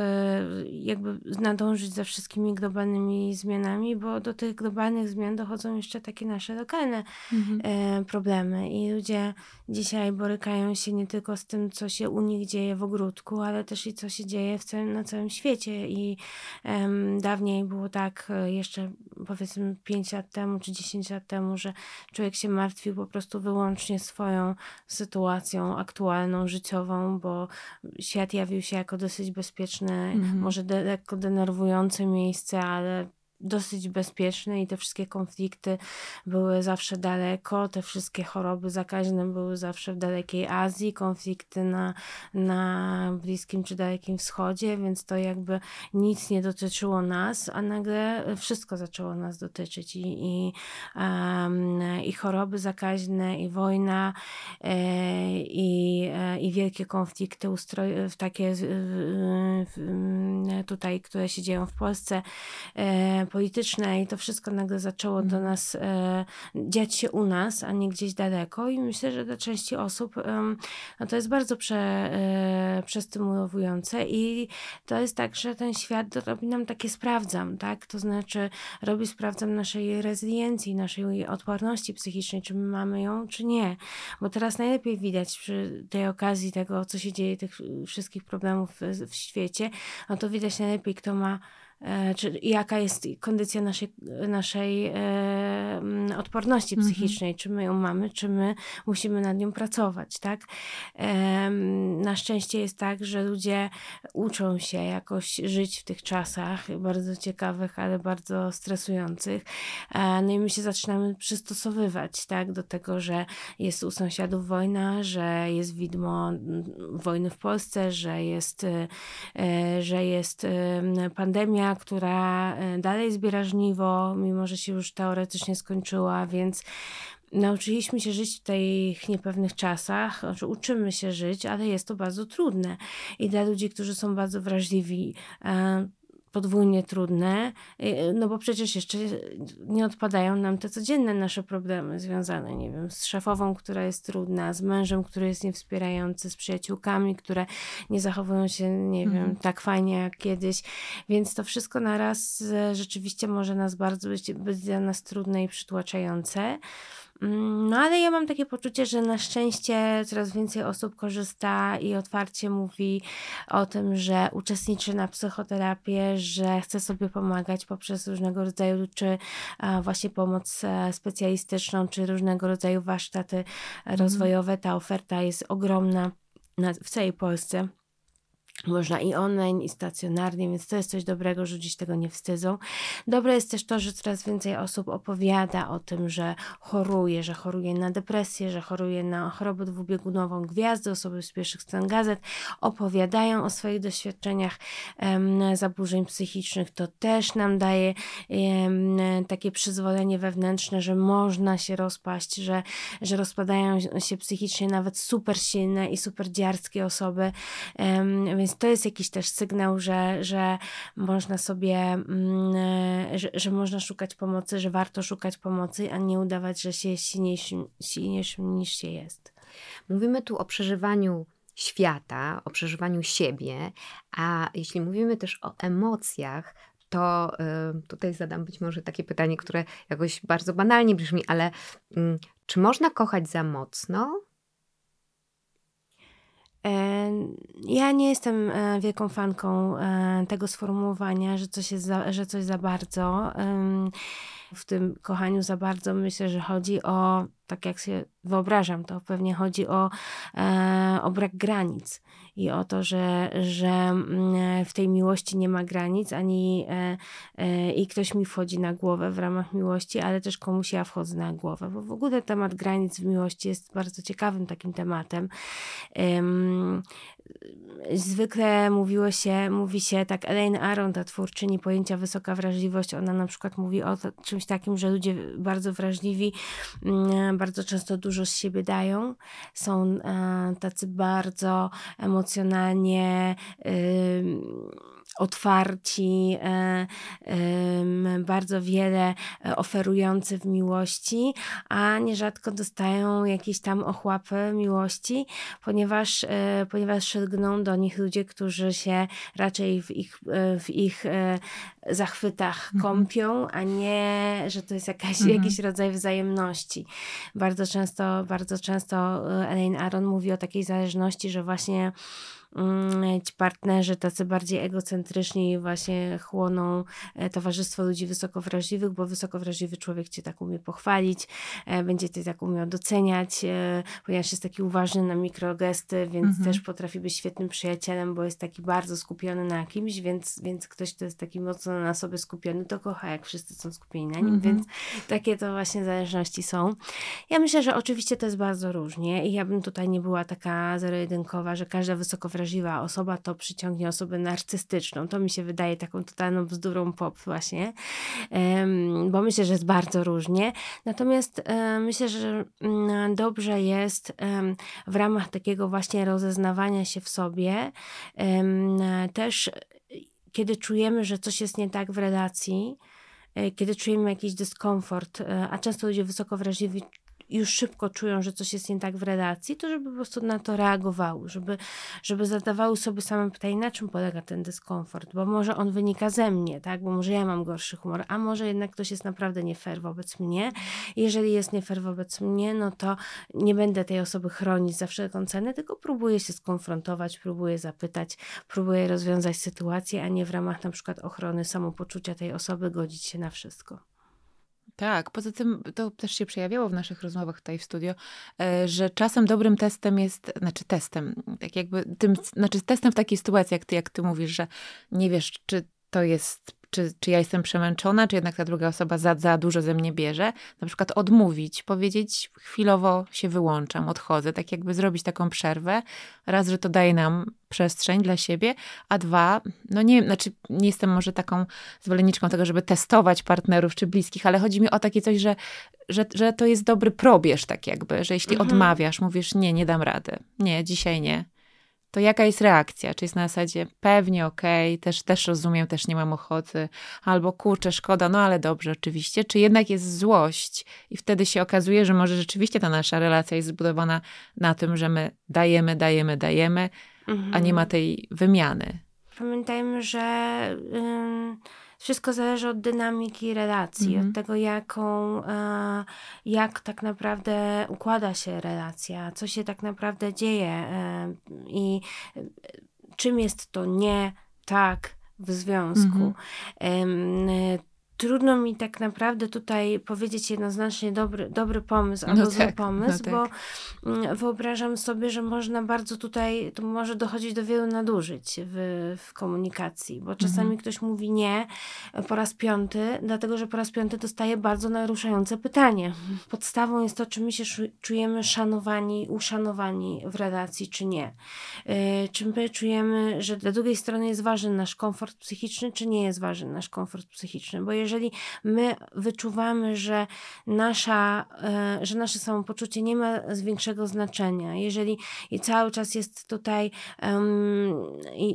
jakby nadążyć za wszystkimi globalnymi zmianami, bo do tych globalnych zmian dochodzą jeszcze takie nasze lokalne mhm. problemy i ludzie dzisiaj borykają się nie tylko z tym, co się u nich dzieje w ogródku, ale też i co się dzieje w całym, na całym świecie i um, dawniej było tak e, jeszcze powiedzmy 5 lat temu czy 10 lat temu, że człowiek się martwił po prostu wyłącznie swoją sytuacją aktualną, życiową, bo świat jawił się jako dosyć bezpieczne, mm -hmm. może de lekko denerwujące miejsce, ale dosyć bezpieczne i te wszystkie konflikty były zawsze daleko, te wszystkie choroby zakaźne były zawsze w dalekiej Azji, konflikty na, na Bliskim czy Dalekim Wschodzie, więc to jakby nic nie dotyczyło nas, a nagle wszystko zaczęło nas dotyczyć i, i, um, i choroby zakaźne, i wojna, e, i, e, i wielkie konflikty ustroj, takie tutaj, które się dzieją w Polsce, e, polityczne i to wszystko nagle zaczęło do mhm. nas e, dziać się u nas, a nie gdzieś daleko i myślę, że dla części osób no to jest bardzo prze, e, przestymulujące i to jest tak, że ten świat robi nam takie sprawdzam, tak? To znaczy robi sprawdzam naszej rezyliencji, naszej odporności psychicznej, czy my mamy ją, czy nie. Bo teraz najlepiej widać przy tej okazji tego, co się dzieje, tych wszystkich problemów w, w świecie, no to widać najlepiej, kto ma czy jaka jest kondycja naszej, naszej e, odporności mhm. psychicznej, czy my ją mamy, czy my musimy nad nią pracować, tak? E, na szczęście jest tak, że ludzie uczą się jakoś żyć w tych czasach, bardzo ciekawych, ale bardzo stresujących. E, no i my się zaczynamy przystosowywać, tak? Do tego, że jest u sąsiadów wojna, że jest widmo wojny w Polsce, że jest, e, że jest pandemia, która e, dalej zbiera żniwo, mimo że się już teoretycznie skończyła, więc nauczyliśmy się żyć w tych niepewnych czasach, znaczy uczymy się żyć, ale jest to bardzo trudne. I dla ludzi, którzy są bardzo wrażliwi, e, podwójnie trudne, y, no bo przecież jeszcze nie odpadają nam te codzienne nasze problemy związane, nie wiem, z szefową, która jest trudna, z mężem, który jest niewspierający, z przyjaciółkami, które nie zachowują się, nie mhm. wiem, tak fajnie jak kiedyś, więc to wszystko naraz e, rzeczywiście może nas bardzo być, być dla nas trudne i przytłaczające. Mm, no ale ja mam takie poczucie, że na szczęście coraz więcej osób korzysta i otwarcie mówi o tym, że uczestniczy na psychoterapię, że chce sobie pomagać poprzez różnego rodzaju, czy właśnie pomoc e, specjalistyczną, czy różnego rodzaju warsztaty mhm. rozwojowe. Ta oferta jest ogromna w całej Polsce. Można i online, i stacjonarnie, więc to jest coś dobrego, że dziś tego nie wstydzą. Dobre jest też to, że coraz więcej osób opowiada o tym, że choruje, że choruje na depresję, że choruje na chorobę dwubiegunową. Gwiazdy, osoby z pierwszych stron gazet opowiadają o swoich doświadczeniach um, zaburzeń psychicznych. To też nam daje um, takie przyzwolenie wewnętrzne, że można się rozpaść, że, że rozpadają się psychicznie nawet super silne i super dziarskie osoby. Um, więc to jest jakiś też sygnał, że, że można sobie, mm, że, że można szukać pomocy, że warto szukać pomocy, a nie udawać, że się jest silniejszym, silniejszym niż się jest. Mówimy tu o przeżywaniu świata, o przeżywaniu siebie, a jeśli mówimy też o emocjach, to tutaj zadam być może takie pytanie, które jakoś bardzo banalnie brzmi, ale mm, czy można kochać za mocno? Ja nie jestem e, wielką fanką e, tego sformułowania, że coś, jest za, że coś za bardzo. W tym kochaniu za bardzo myślę, że chodzi o, tak jak się wyobrażam, to pewnie chodzi o, e, o brak granic i o to, że, że mm, w tej miłości nie ma granic, ani e, e, i ktoś mi wchodzi na głowę w ramach miłości, ale też komuś ja wchodzę na głowę, bo w ogóle temat granic w miłości jest bardzo ciekawym takim tematem. Zwykle mówiło się, mówi się tak, Elaine Aron, ta twórczyni pojęcia wysoka wrażliwość, ona na przykład mówi o to, czymś takim, że ludzie bardzo wrażliwi mm, bardzo często dużo z siebie dają, są e, tacy bardzo emocjonalnie otwarci, e, bardzo wiele e, oferujący w miłości, a nierzadko dostają jakieś tam ochłapy miłości, ponieważ, e, ponieważ lgną do nich ludzie, którzy się raczej w ich, w ich zachwytach mhm. kąpią, a nie, że to jest jakaś, mhm. jakiś rodzaj wzajemności. Bardzo często, bardzo często Elaine Aron mówi o takiej zależności, że właśnie ci partnerzy tacy bardziej egocentryczni właśnie chłoną e, towarzystwo ludzi wysoko wrażliwych, bo wysoko wrażliwy człowiek cię tak umie pochwalić, e, będzie cię tak umiał doceniać, e, ponieważ jest taki uważny na mikrogesty, więc mhm. też potrafi być świetnym przyjacielem, bo jest taki bardzo skupiony na kimś, więc, więc ktoś, kto jest taki mocno na sobie skupiony, to kocha, jak wszyscy są skupieni na nim, mhm. więc takie to właśnie zależności są. Ja myślę, że oczywiście to jest bardzo różnie i ja bym tutaj nie była taka zero-jedynkowa, że każda wysoko wrażliwa wrażliwa osoba to przyciągnie osobę narcystyczną. To mi się wydaje taką totalną bzdurą pop właśnie, bo myślę, że jest bardzo różnie. Natomiast myślę, że mm, dobrze jest w ramach takiego właśnie rozeznawania się w sobie też kiedy czujemy, że coś jest nie tak w relacji, e, kiedy czujemy jakiś dyskomfort, e, a często ludzie wysoko wrażliwi już szybko czują, że coś jest nie tak w relacji, to żeby po prostu na to reagowały, żeby, żeby zadawały sobie same pytanie, na czym polega ten dyskomfort, bo może on wynika ze mnie, tak, bo może ja mam gorszy humor, a może jednak ktoś jest naprawdę nie fair wobec mnie. Jeżeli jest nie fair wobec mnie, no to nie będę tej osoby chronić za wszelką cenę, tylko próbuję się skonfrontować, próbuję zapytać, próbuję rozwiązać sytuację, a nie w ramach na przykład ochrony samopoczucia tej osoby godzić się na wszystko. Tak, poza tym to też się przejawiało w naszych rozmowach tutaj w studio, e, że czasem dobrym testem jest, znaczy testem, tak jakby tym, znaczy testem w takiej sytuacji, jak ty, jak ty mówisz, że nie wiesz, czy to jest czy, czy ja jestem przemęczona, czy jednak ta druga osoba za, za dużo ze mnie bierze. Na przykład odmówić, powiedzieć chwilowo się wyłączam, odchodzę, tak jakby zrobić taką przerwę. Raz, że to daje nam przestrzeń dla siebie, a dwa, no nie znaczy nie jestem może taką zwolenniczką tego, żeby testować partnerów czy bliskich, ale chodzi mi o takie coś, że, że, że to jest dobry probierz tak jakby, że jeśli mhm. odmawiasz, mówisz nie, nie dam rady, nie, dzisiaj nie, to jaka jest reakcja? Czy jest na zasadzie pewnie okej, okay, też, też rozumiem, też nie mam ochoty, albo kurczę, szkoda, no ale dobrze oczywiście, czy jednak jest złość i wtedy się okazuje, że może rzeczywiście ta nasza relacja jest zbudowana na tym, że my dajemy, dajemy, dajemy, mhm. a nie ma tej wymiany. Pamiętajmy, że... Wszystko zależy od dynamiki relacji, -hmm. od tego, jaką, e, jak tak naprawdę układa się relacja, co się tak naprawdę dzieje e, i e, czym jest to nie tak w związku. -hmm trudno mi tak naprawdę tutaj powiedzieć jednoznacznie dobry, dobry pomysł albo no zły tak, pomysł, no tak. bo mm, wyobrażam sobie, że można bardzo tutaj, to może dochodzić do wielu nadużyć w, w komunikacji, bo czasami mhm. ktoś mówi nie po raz piąty, dlatego że po raz piąty dostaje bardzo naruszające pytanie. Podstawą jest to, czy my się czujemy szanowani, uszanowani w relacji, czy nie. Yy, czy my czujemy, że dla drugiej strony jest ważny nasz komfort psychiczny, czy nie jest ważny nasz komfort psychiczny, bo jeżeli my wyczuwamy, że, nasza, e, że nasze samopoczucie nie ma większego znaczenia, jeżeli cały czas jest tutaj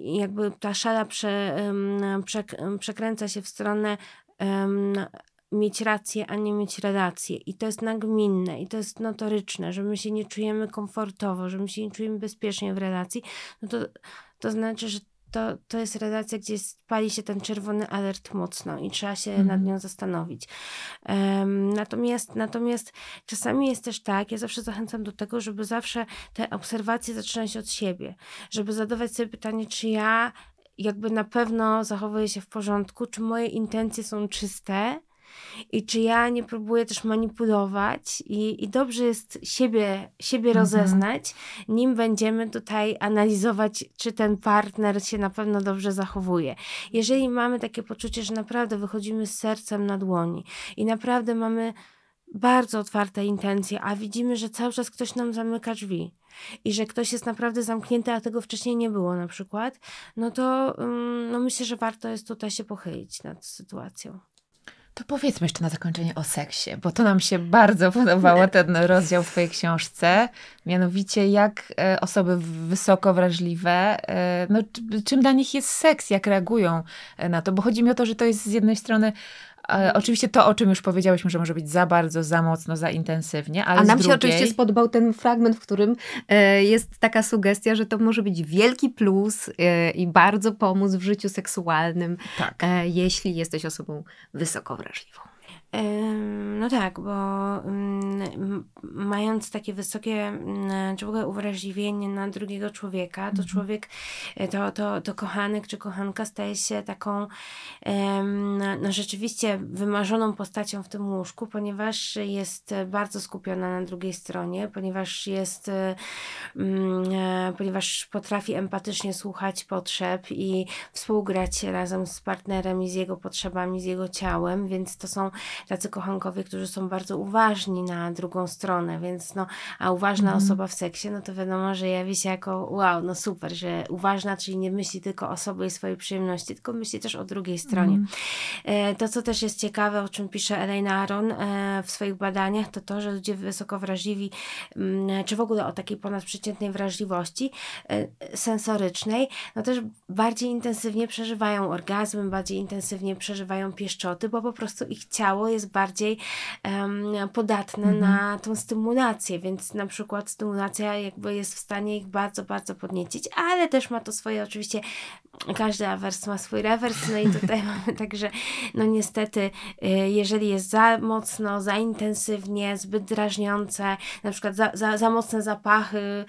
jakby ta szala prze, przekręca się w stronę mieć rację, a nie mieć relację. I to jest nagminne, i to jest notoryczne, że my się nie czujemy komfortowo, że my się nie czujemy bezpiecznie w relacji, no to, to znaczy, że to, to jest relacja, gdzie spali się ten czerwony alert mocno i trzeba się Mhm. nad nią zastanowić. Em, natomiast, natomiast czasami jest też tak, ja zawsze zachęcam do tego, żeby zawsze te obserwacje zaczynać od siebie, żeby zadawać sobie pytanie, czy ja jakby na pewno zachowuję się w porządku, czy moje intencje są czyste i czy ja nie próbuję też manipulować i, i dobrze jest siebie, siebie Mhm. rozeznać, nim będziemy tutaj analizować, czy ten partner się na pewno dobrze zachowuje. Jeżeli mamy takie poczucie, że naprawdę wychodzimy z sercem na dłoni i naprawdę mamy bardzo otwarte intencje, a widzimy, że cały czas ktoś nam zamyka drzwi i że ktoś jest naprawdę zamknięty, a tego wcześniej nie było na przykład, no to ym, no myślę, że warto jest tutaj się pochylić nad sytuacją. To powiedzmy jeszcze na zakończenie o seksie, bo to nam się bardzo podobało, ten rozdział w Twojej książce. Mianowicie, jak e, osoby wysoko wrażliwe, e, no, czy- czym dla nich jest seks, jak reagują e, na to. Bo chodzi mi o to, że to jest z jednej strony e, oczywiście to, o czym już powiedziałyśmy, że może być za bardzo, za mocno, za intensywnie, ale A nam z się drugiej... oczywiście spodobał ten fragment, w którym e, jest taka sugestia, że to może być wielki plus e, i bardzo pomóc w życiu seksualnym, Tak. e, jeśli jesteś osobą wysoko wrażliwą. No tak, bo ym, m- mając takie wysokie, w ogóle uwrażliwienie na drugiego człowieka, to człowiek, e, to, to, to kochanek czy kochanka staje się taką no, no rzeczywiście wymarzoną postacią w tym łóżku, ponieważ jest bardzo skupiona na drugiej stronie, ponieważ jest, e, mm, e, ponieważ potrafi empatycznie słuchać potrzeb i współgrać razem z partnerem i z jego potrzebami, z jego ciałem, więc to są tacy kochankowie, którzy są bardzo uważni na drugą stronę, więc no, a uważna Mhm. osoba w seksie, no to wiadomo, że jawi się jako wow, no super, że uważna, czyli nie myśli tylko o sobie i swojej przyjemności, tylko myśli też o drugiej stronie. E, To, co też jest ciekawe, o czym pisze Elaine Aron e, w swoich badaniach, to to, że ludzie wysoko wrażliwi, mm, czy w ogóle o takiej ponadprzeciętnej wrażliwości e, sensorycznej, no też bardziej intensywnie przeżywają orgazmy, bardziej intensywnie przeżywają pieszczoty, bo po prostu ich ciało jest bardziej em, podatne Mhm. na tą stymulację, więc na przykład stymulacja jakby jest w stanie ich bardzo, bardzo podniecić, ale też ma to swoje oczywiście każdy awers ma swój rewers, no i tutaj mamy także, no niestety, y, jeżeli jest za mocno, za intensywnie, zbyt drażniące, na przykład za, za, za mocne zapachy,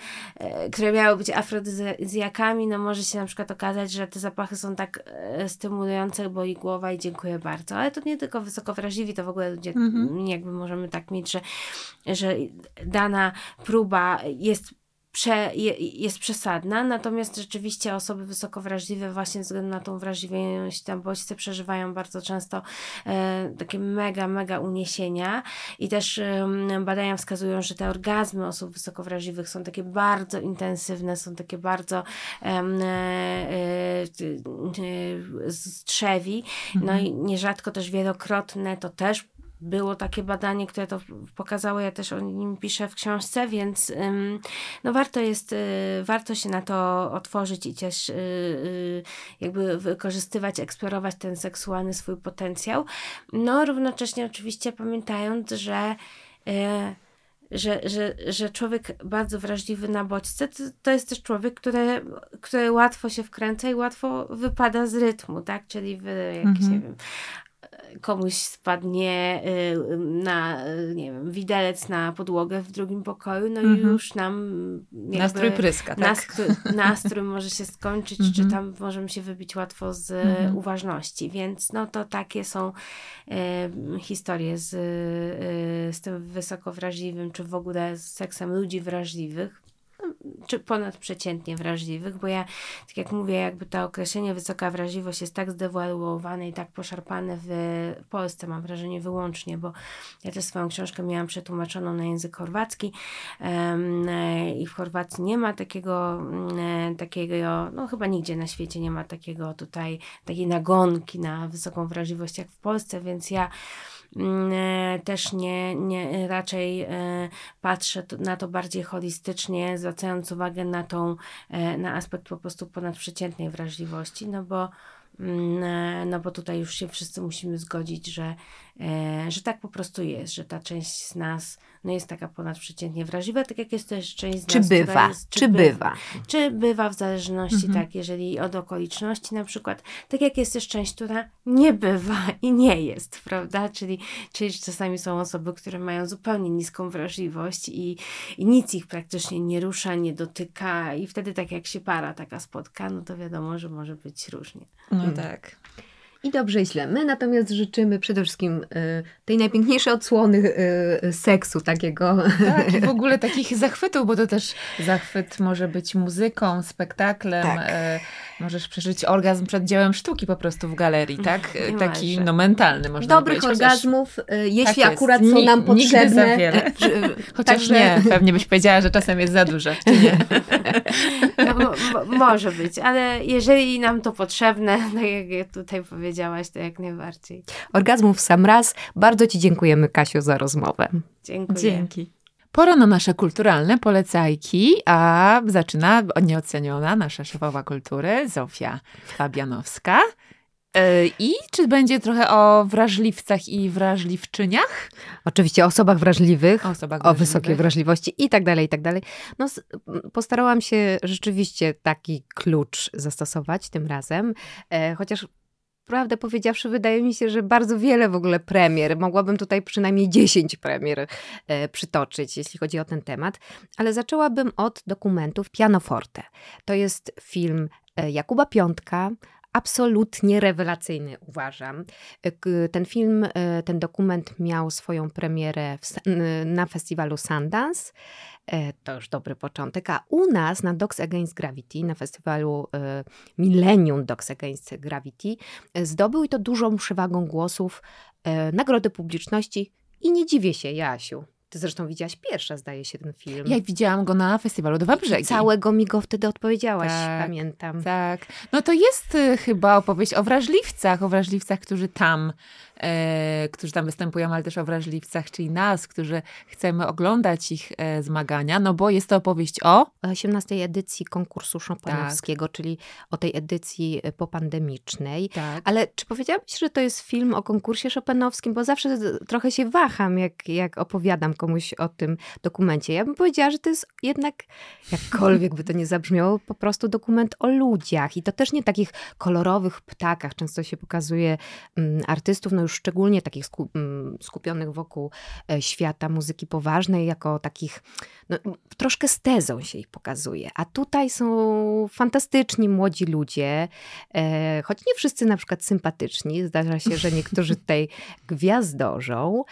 y, które miały być afrodyzjakami, no może się na przykład okazać, że te zapachy są tak y, stymulujące, boli głowa i dziękuję bardzo. Ale to nie tylko wysoko wrażliwi, to w ogóle ludzie Mhm. jakby możemy tak mieć, że, że dana próba jest prze, je, jest przesadna, natomiast rzeczywiście osoby wysoko wrażliwe właśnie ze względu na tą wrażliwość na bodźce przeżywają bardzo często e, takie mega, mega uniesienia i też em, badania wskazują, że te orgazmy osób wysoko wrażliwych są takie bardzo intensywne, są takie bardzo e, e, e, strzewi, no i nierzadko też wielokrotne, to też było takie badanie, które to pokazało, ja też o nim piszę w książce, więc no warto jest, y, warto się na to otworzyć i też y, y, jakby wykorzystywać, eksplorować ten seksualny swój potencjał. No równocześnie oczywiście pamiętając, że że, że, że człowiek bardzo wrażliwy na bodźce, to, to jest też człowiek, który, który łatwo się wkręca i łatwo wypada z rytmu, tak? Czyli w jakieś, Mhm. nie wiem, komuś spadnie y, na, y, nie wiem, widelec na podłogę w drugim pokoju, no i Mhm. już nam Nastrój pryska, tak? nastrój, nastrój może się skończyć, czy Mhm. tam możemy się wybić łatwo z Mhm. uważności, więc no to takie są e, historie z, e, z tym wysoko wrażliwym, czy w ogóle z seksem ludzi wrażliwych czy ponadprzeciętnie wrażliwych, bo ja, tak jak mówię, jakby to określenie wysoka wrażliwość jest tak zdewaluowane i tak poszarpane w Polsce, mam wrażenie wyłącznie, bo ja też swoją książkę miałam przetłumaczoną na język chorwacki i w Chorwacji nie ma takiego, mm, takiego, no chyba nigdzie na świecie nie ma takiego tutaj, takiej nagonki na wysoką wrażliwość jak w Polsce, więc ja też nie, nie raczej e, patrzę na to bardziej holistycznie, zwracając uwagę na tą, e, na aspekt po prostu ponadprzeciętnej wrażliwości, no bo Mm, no bo tutaj już się wszyscy musimy zgodzić, że, e, że tak po prostu jest, że ta część z nas no jest taka ponadprzeciętnie wrażliwa, tak jak jest też część z czy nas, bywa, jest, czy, czy bywa. Czy bywa w zależności, Mhm. tak, jeżeli od okoliczności na przykład, tak jak jest też część, która nie bywa i nie jest, prawda, czyli, czyli czasami są osoby, które mają zupełnie niską wrażliwość i, i nic ich praktycznie nie rusza, nie dotyka i wtedy tak jak się para taka spotka, no to wiadomo, że może być różnie. No Mm. tak. I dobrze i źle. My natomiast życzymy przede wszystkim y, tej najpiękniejszej odsłony y, y, seksu takiego. Tak, i w ogóle takich zachwytów, bo to też zachwyt może być muzyką, spektaklem. Tak. Możesz przeżyć orgazm przed dziełem sztuki po prostu w galerii, tak? E, Taki no mentalny można Dobrych powiedzieć. chociaż- orgazmów, y, jeśli Tak jest. akurat są nam nigdy potrzebne. za wiele. Y, Chociaż Także- nie, pewnie byś powiedziała, że czasem jest za dużo? No, mo, mo, może być, ale jeżeli nam to potrzebne, tak jak tutaj powiedziałaś, to jak najbardziej. Orgazmów sam raz. Bardzo Ci dziękujemy, Kasiu, za rozmowę. Dziękuję. Dzięki. Pora na nasze kulturalne polecajki, a zaczyna nieoceniona nasza szefowa kultury, Zofia Fabianowska. E, I czy będzie trochę o wrażliwcach i wrażliwczyniach? Oczywiście o osobach wrażliwych. O osobach o wrażliwych. wysokiej wrażliwości i tak dalej, i tak dalej. No, postarałam się rzeczywiście taki klucz zastosować tym razem, e, chociaż prawdę powiedziawszy, wydaje mi się, że bardzo wiele w ogóle premier, mogłabym tutaj przynajmniej 10 premier e, przytoczyć, jeśli chodzi o ten temat, ale zaczęłabym od dokumentów Pianoforte. To jest film e, Jakuba Piątka, absolutnie rewelacyjny, uważam. Ten film, e, ten dokument miał swoją premierę w, na festiwalu Sundance. E, To już dobry początek. A u nas na Dogs Against Gravity, na festiwalu e, Millennium Dogs Against Gravity, zdobył to dużą przewagą głosów nagrody publiczności. I nie dziwię się, Jasiu. Ty zresztą widziałaś pierwsza, zdaje się, ten film. Ja widziałam go na festiwalu Dwa Brzegi. Całego mi go wtedy odpowiedziałaś, Tak. pamiętam. Tak. No to jest y, chyba opowieść o wrażliwcach, o wrażliwcach, którzy tam, e, którzy tam występują, ale też o wrażliwcach, czyli nas, którzy chcemy oglądać ich e, zmagania, no bo jest to opowieść o... 18 edycji konkursu Chopinowskiego, Tak. czyli o tej edycji e, popandemicznej. Tak. Ale czy powiedziałabyś, że to jest film o konkursie Chopinowskim? Bo zawsze trochę się waham, jak, jak opowiadam komuś o tym dokumencie. Ja bym powiedziała, że to jest jednak, jakkolwiek by to nie zabrzmiało, po prostu dokument o ludziach. I to też nie takich kolorowych ptakach. Często się pokazuje mm, artystów, no już szczególnie takich mm, skupionych wokół e, świata muzyki poważnej, jako takich, no, troszkę z tezą się ich pokazuje. A tutaj są fantastyczni młodzi ludzie, e, choć nie wszyscy na przykład sympatyczni. Zdarza się, że niektórzy tutaj gwiazdorzą.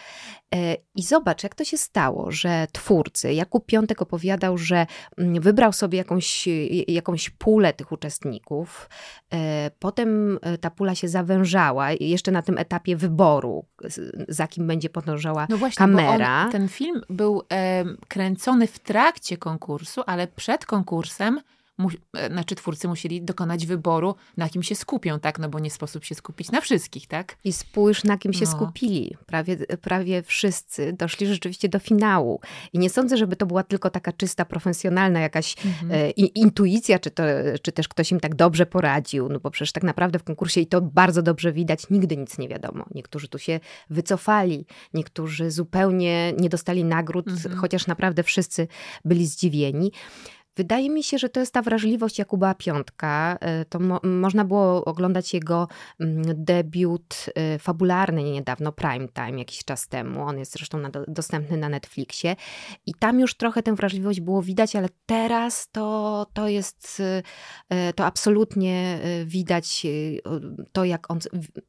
E, I zobacz, jak to się stało, że twórcy, Jakub Piątek opowiadał, że mm, wybrał sobie jakąś, jakąś pulę tych uczestników. E, Potem e, ta pula się zawężała, jeszcze na tym etapie wyboru, za kim będzie podążała No właśnie, kamera. on, ten film był em, kręcony w trakcie konkursu, ale przed konkursem mu, e, znaczy twórcy musieli dokonać wyboru, na kim się skupią, tak? No bo nie sposób się skupić na wszystkich, tak? I spójrz, na kim się No. skupili. Prawie, prawie wszyscy doszli rzeczywiście do finału. I nie sądzę, żeby to była tylko taka czysta, profesjonalna jakaś e, i- intuicja, czy, to, czy też ktoś im tak dobrze poradził. No bo przecież tak naprawdę w konkursie, i to bardzo dobrze widać, nigdy nic nie wiadomo. Niektórzy tu się wycofali, niektórzy zupełnie nie dostali nagród, Mhm. chociaż naprawdę wszyscy byli zdziwieni. Wydaje mi się, że to jest ta wrażliwość Jakuba Piątka. E, To mo- można było oglądać jego mm, debiut e, fabularny niedawno, Prime Time, jakiś czas temu. On jest zresztą na, dostępny na Netflixie. I tam już trochę tę wrażliwość było widać, ale teraz to, to jest, e, to absolutnie widać to, jak on,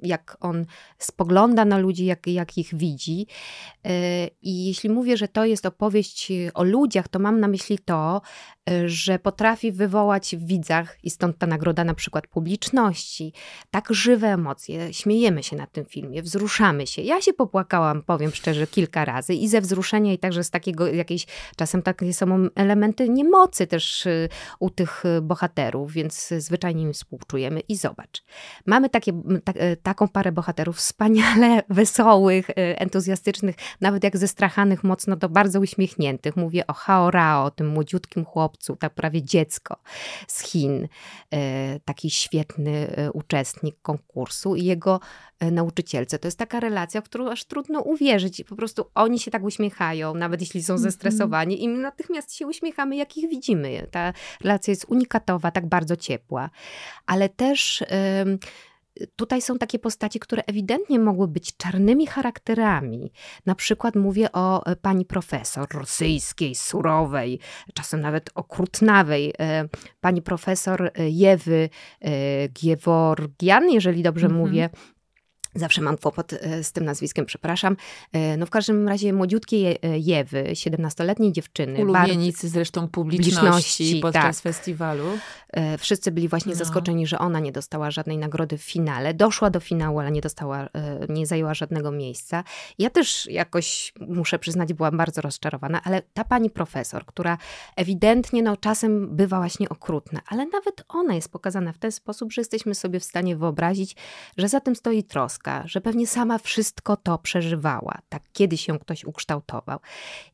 jak on spogląda na ludzi, jak, jak ich widzi. I jeśli mówię, że to jest opowieść o ludziach, to mam na myśli to, że potrafi wywołać w widzach, i stąd ta nagroda na przykład publiczności, tak żywe emocje. Śmiejemy się na tym filmie, wzruszamy się. Ja się popłakałam, powiem szczerze, kilka razy i ze wzruszenia, i także z takiego jakiejś, czasem takie są elementy niemocy też y, u tych y, bohaterów, więc zwyczajnie im współczujemy. I zobacz, mamy takie, ta, e, taką parę bohaterów wspaniale wesołych, e, entuzjastycznych, nawet jak zestrachanych mocno, to bardzo uśmiechniętych. Mówię o Hao Rao, tym młodziutkim chłopcu, chłopcu, tak prawie dziecko z Chin, taki świetny uczestnik konkursu i jego nauczycielce. To jest taka relacja, w którą aż trudno uwierzyć. Po prostu oni się tak uśmiechają, nawet jeśli są mhm. zestresowani i my natychmiast się uśmiechamy, jak ich widzimy. Ta relacja jest unikatowa, tak bardzo ciepła. Ale też tutaj są takie postacie, które ewidentnie mogły być czarnymi charakterami. Na przykład mówię o e, pani profesor rosyjskiej, surowej, czasem nawet okrutnawej, e, pani profesor e, Jewy Gieworgian, jeżeli dobrze mm -hmm. mówię, Zawsze mam kłopot e, z tym nazwiskiem, przepraszam. E, no w każdym razie młodziutkiej e, Jewy, 17-letniej dziewczyny. Ulubienicy zresztą publiczności, publiczności podczas tak. festiwalu. Wszyscy byli właśnie no. zaskoczeni, że ona nie dostała żadnej nagrody w finale. Doszła do finału, ale nie dostała, nie zajęła żadnego miejsca. Ja też jakoś, muszę przyznać, byłam bardzo rozczarowana, ale ta pani profesor, która ewidentnie no, czasem bywa właśnie okrutna, ale nawet ona jest pokazana w ten sposób, że jesteśmy sobie w stanie wyobrazić, że za tym stoi troska że pewnie sama wszystko to przeżywała, tak kiedyś ją ktoś ukształtował.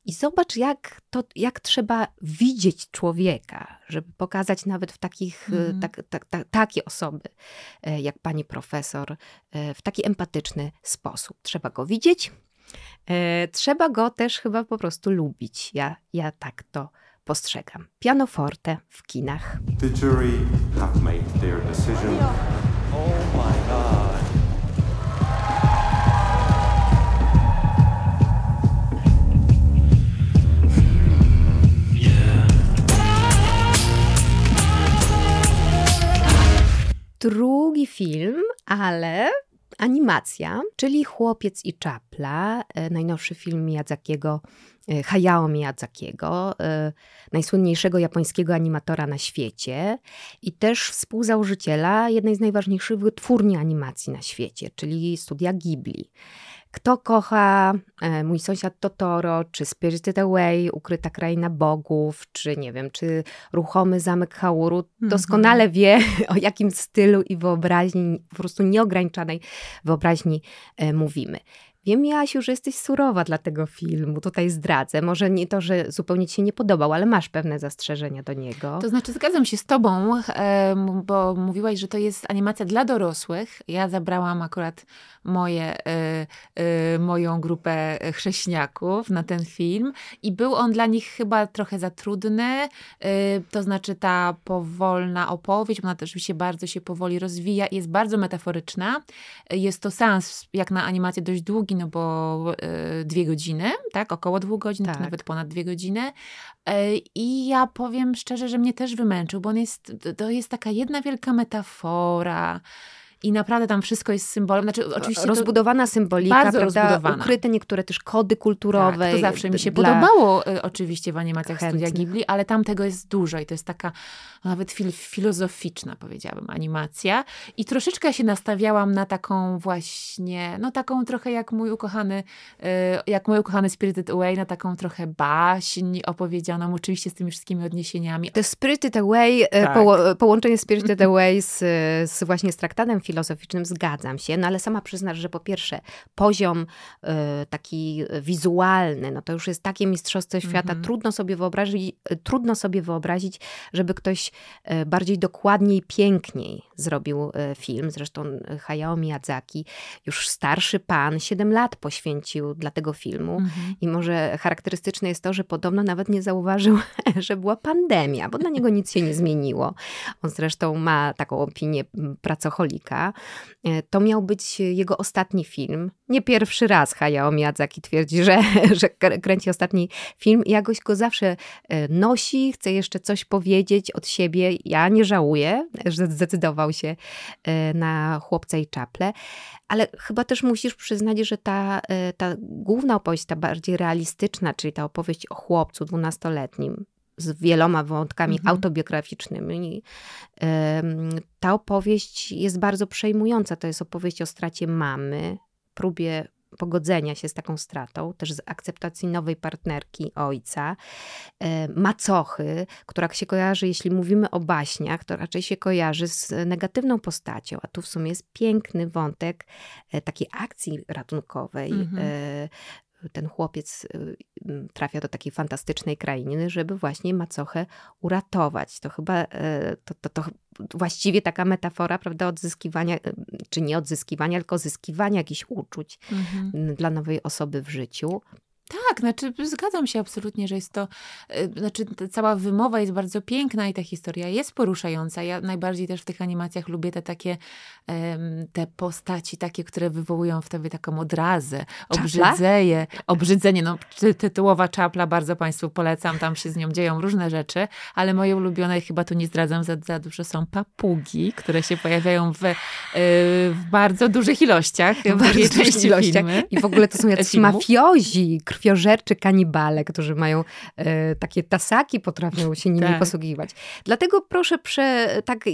I zobacz, jak, to, jak trzeba widzieć człowieka, żeby pokazać nawet w takich, mm. tak, tak, tak, takie osoby, e, jak pani profesor, e, w taki empatyczny sposób. Trzeba go widzieć, trzeba go też chyba po prostu lubić. Ja, ja tak to postrzegam. Pianoforte w kinach. The jury have made their decision. Oh my God. Film, ale animacja, czyli Chłopiec i Czapla, e, najnowszy film Miyazakiego, e, Hayao Miyazakiego, e, najsłynniejszego japońskiego animatora na świecie i też współzałożyciela jednej z najważniejszych wytwórni animacji na świecie, czyli studia Ghibli. Kto kocha e, Mój sąsiad Totoro, czy Spirited Away, Ukryta Kraina Bogów, czy nie wiem, czy Ruchomy Zamek Hauru, mhm. doskonale wie o jakim stylu i wyobraźni, po prostu nieograniczonej wyobraźni e, mówimy. Wiem, Jasiu, że jesteś surowa dla tego filmu, tutaj zdradzę. Może nie to, że zupełnie ci się nie podobał, ale masz pewne zastrzeżenia do niego. To znaczy, zgadzam się z tobą, bo mówiłaś, że to jest animacja dla dorosłych. Ja zabrałam akurat moje, e, e, moją grupę chrześniaków na ten film i był on dla nich chyba trochę za trudny. E, to znaczy ta powolna opowieść, ona też się bardzo się powoli rozwija i jest bardzo metaforyczna. Jest to sens jak na animację dość długi, no bo dwie godziny, tak? Około dwóch godzin, tak. nawet ponad dwie godziny. I ja powiem szczerze, że mnie też wymęczył, bo on jest, to jest taka jedna wielka metafora i naprawdę tam wszystko jest symbolem. Znaczy, oczywiście rozbudowana symbolika, bardzo rozbudowana. ukryte niektóre też kody kulturowe. Tak, to zawsze mi się podobało y, oczywiście w animacjach Chętnie. Studia Ghibli, ale tam tego jest dużo i to jest taka nawet fil filozoficzna, powiedziałabym, animacja. I troszeczkę się nastawiałam na taką właśnie, no taką trochę jak mój ukochany, y, jak mój ukochany Spirited Away, na taką trochę baśń opowiedzianą, oczywiście z tymi wszystkimi odniesieniami. To Spirited Away, y, tak. po, połączenie Spirited Away z, z właśnie z traktatem filozoficznym zgadzam się, no ale sama przyznasz, że po pierwsze poziom y, taki wizualny, no to już jest takie mistrzostwo świata, mm -hmm. trudno sobie wyobrazić, trudno sobie wyobrazić, żeby ktoś y, bardziej dokładniej, piękniej zrobił film. Zresztą Hayao Miyazaki, już starszy pan, 7 lat poświęcił dla tego filmu mm -hmm. i może charakterystyczne jest to, że podobno nawet nie zauważył, że była pandemia, bo dla niego nic się nie zmieniło. On zresztą ma taką opinię pracocholika, E, to miał być jego ostatni film. Nie pierwszy raz Hayao Miyazaki twierdzi, że, że kręci ostatni film. Jakoś go zawsze e, nosi, chce jeszcze coś powiedzieć od siebie. Ja nie żałuję, że zdecydował się e, na Chłopca i Czaple. Ale chyba też musisz przyznać, że ta, ta główna opowieść, ta bardziej realistyczna, czyli ta opowieść o chłopcu dwunastoletnim, z wieloma wątkami mhm. autobiograficznymi. Ta opowieść jest bardzo przejmująca. To jest opowieść o stracie mamy, próbie pogodzenia się z taką stratą, też z akceptacji nowej partnerki ojca, macochy, która się kojarzy, jeśli mówimy o baśniach, to raczej się kojarzy z negatywną postacią, a tu w sumie jest piękny wątek e, takiej akcji ratunkowej, mhm. E, ten chłopiec trafia do takiej fantastycznej krainy, żeby właśnie macochę uratować. To chyba to, to, to właściwie taka metafora, prawda, odzyskiwania, czy nie odzyskiwania, tylko zyskiwania jakichś uczuć mhm. dla nowej osoby w życiu. Tak, znaczy zgadzam się absolutnie, że jest to, y, znaczy cała wymowa jest bardzo piękna i ta historia jest poruszająca. Ja najbardziej też w tych animacjach lubię te takie, te postaci takie, które wywołują w tobie taką odrazę, obrzydzenie, obrzydzenie, no tytułowa czapla, bardzo Państwu polecam, tam się z nią dzieją różne rzeczy, ale moje ulubione, chyba tu nie zdradzam za, za dużo, są papugi, które się pojawiają w, y, w bardzo dużych ilościach. W bardzo dużych ilościach. I w ogóle to są jacyś mafiozi, krwiożerczy kanibale, którzy mają e, takie tasaki, potrafią się nimi tak. posługiwać. Dlatego proszę, prze, tak e,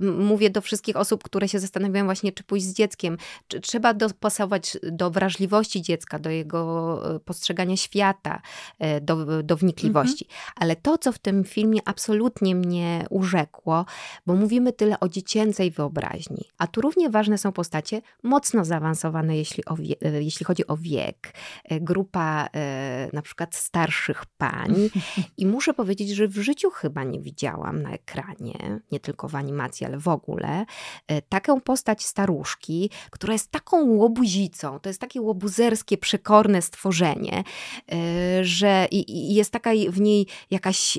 mówię do wszystkich osób, które się zastanawiają właśnie, czy pójść z dzieckiem. Czy, trzeba dopasować do wrażliwości dziecka, do jego e, postrzegania świata, e, do, do wnikliwości. Mhm. Ale to, co w tym filmie absolutnie mnie urzekło, bo mówimy tyle o dziecięcej wyobraźni, a tu równie ważne są postacie mocno zaawansowane, jeśli, o e, jeśli chodzi o wiek. Grupa e, na przykład starszych pań i muszę powiedzieć, że w życiu chyba nie widziałam na ekranie, nie tylko w animacji, ale w ogóle, e, taką postać staruszki, która jest taką łobuzicą, to jest takie łobuzerskie, przekorne stworzenie, e, że i, i jest taka w niej jakaś,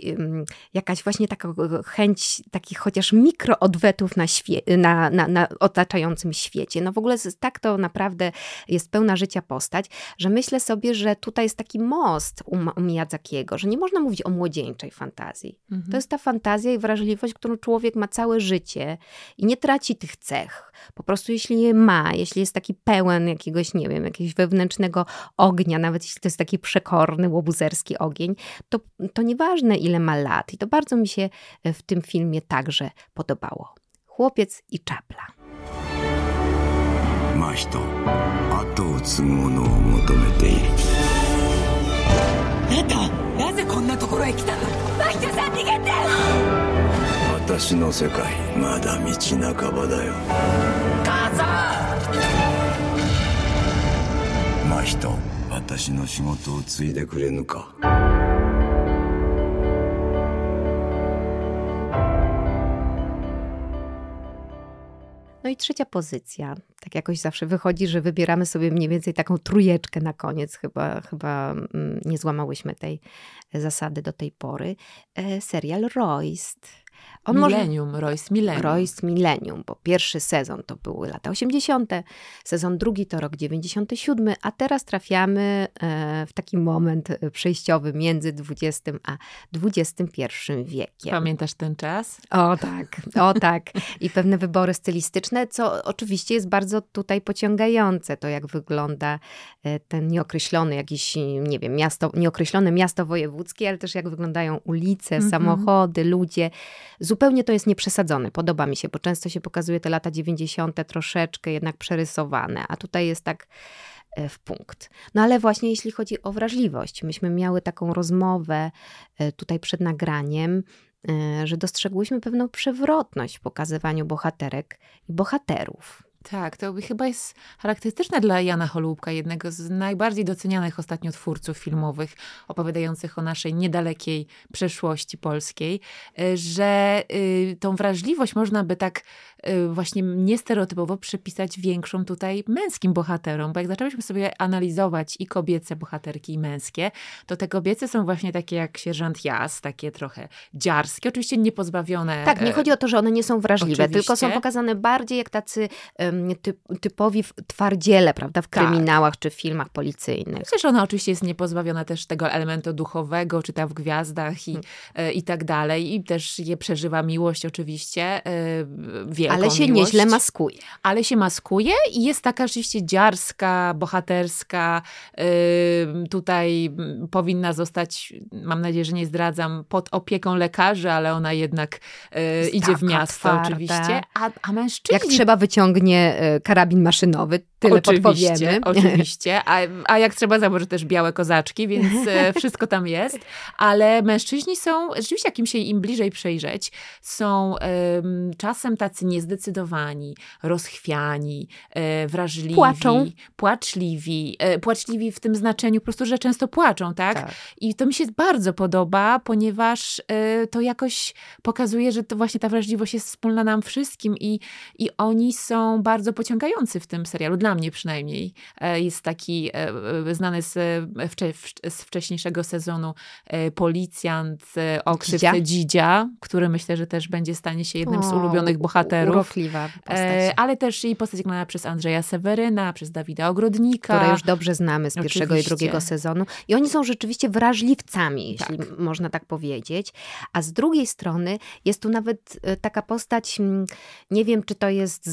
jakaś właśnie taka chęć takich chociaż mikroodwetów na, świe- na, na, na otaczającym świecie. No w ogóle tak to naprawdę jest pełna życia postać, że myślę sobie, że tutaj jest taki most u, u Miyazakiego, że nie można mówić o młodzieńczej fantazji. Mhm. To jest ta fantazja i wrażliwość, którą człowiek ma całe życie i nie traci tych cech. Po prostu jeśli je ma, jeśli jest taki pełen jakiegoś, nie wiem, jakiegoś wewnętrznego ognia, nawet jeśli to jest taki przekorny, łobuzerski ogień, to, to nieważne ile ma lat. I to bardzo mi się w tym filmie także podobało. Chłopiec i czapla. 真人後を継ぐ者を求めている あんたなぜこんなところへ来たの？真人さん逃げて！私の世界まだ道半ばだよ。母さん！真人私の仕事を継いでくれぬか？I trzecia pozycja. Tak jakoś zawsze wychodzi, że wybieramy sobie mniej więcej taką trujeczkę na koniec. Chyba, chyba mm, nie złamałyśmy tej zasady do tej pory. E, serial Royst. On Millennium, może... Royce Millennium. Royce Millennium, bo pierwszy sezon to były lata 80., sezon drugi to rok 97, a teraz trafiamy e, w taki moment e, przejściowy między XX a XXI wiekiem. Pamiętasz ten czas? O tak, o tak. I pewne wybory stylistyczne, co oczywiście jest bardzo tutaj pociągające, to jak wygląda e, ten nieokreślony jakiś, nie wiem, miasto, nieokreślone miasto wojewódzkie, ale też jak wyglądają ulice, mm -hmm. samochody, ludzie zupełnie to jest nieprzesadzone. Podoba mi się, bo często się pokazuje te lata 90. troszeczkę jednak przerysowane, a tutaj jest tak e, w punkt. No ale właśnie jeśli chodzi o wrażliwość, myśmy miały taką rozmowę e, tutaj przed nagraniem, e, że dostrzegłyśmy pewną przewrotność w pokazywaniu bohaterek i bohaterów. Tak, to chyba jest charakterystyczne dla Jana Holubka, jednego z najbardziej docenianych ostatnio twórców filmowych opowiadających o naszej niedalekiej przeszłości polskiej, y, że y, tą wrażliwość można by tak y, właśnie niestereotypowo przypisać większą tutaj męskim bohaterom, bo jak zaczęliśmy sobie analizować i kobiece bohaterki i męskie, to te kobiece są właśnie takie jak sierżant Jas, takie trochę dziarskie, oczywiście niepozbawione. Tak, nie e, chodzi o to, że one nie są wrażliwe, oczywiście. tylko są pokazane bardziej jak tacy typ, typowi twardziele, prawda, w tak. kryminałach tak. czy filmach policyjnych. Przecież ona oczywiście jest niepozbawiona też tego elementu duchowego, czyta w gwiazdach i, hmm. i tak dalej. I też je przeżywa miłość oczywiście, e, wielką Ale się miłość. nieźle maskuje. Ale się maskuje i jest taka rzeczywiście dziarska, bohaterska. E, tutaj powinna zostać, mam nadzieję, że nie zdradzam, pod opieką lekarzy, ale ona jednak idzie taka w miasto oczywiście. A, a mężczyźni... Jak trzeba wyciągnie nie e, karabin maszynowy, tyle oczywiście, podpowiemy. Oczywiście, a, a jak trzeba założyć też białe kozaczki, więc e, wszystko tam jest. Ale mężczyźni są, rzeczywiście jak im się im bliżej przejrzeć, są um, czasem tacy niezdecydowani, rozchwiani, e, wrażliwi. Płaczą. Płaczliwi. E, płaczliwi w tym znaczeniu po prostu, że często płaczą, tak? Tak. I to mi się bardzo podoba, ponieważ e, to jakoś pokazuje, że to właśnie ta wrażliwość jest wspólna nam wszystkim i, i oni są bardzo pociągający w tym serialu. Dla mnie przynajmniej. E, jest taki e, e, znany z, z wcześniejszego sezonu policjant o Dzidzia, który myślę, że też będzie stanie się jednym z ulubionych bohaterów. Urokliwa postać. Ale też i postać grana przez Andrzeja Seweryna, przez Dawida Ogrodnika. Które już dobrze znamy z Oczywiście. pierwszego i drugiego sezonu. I oni są rzeczywiście wrażliwcami, jeśli tak. można tak powiedzieć. A z drugiej strony jest tu nawet taka postać, nie wiem, czy to jest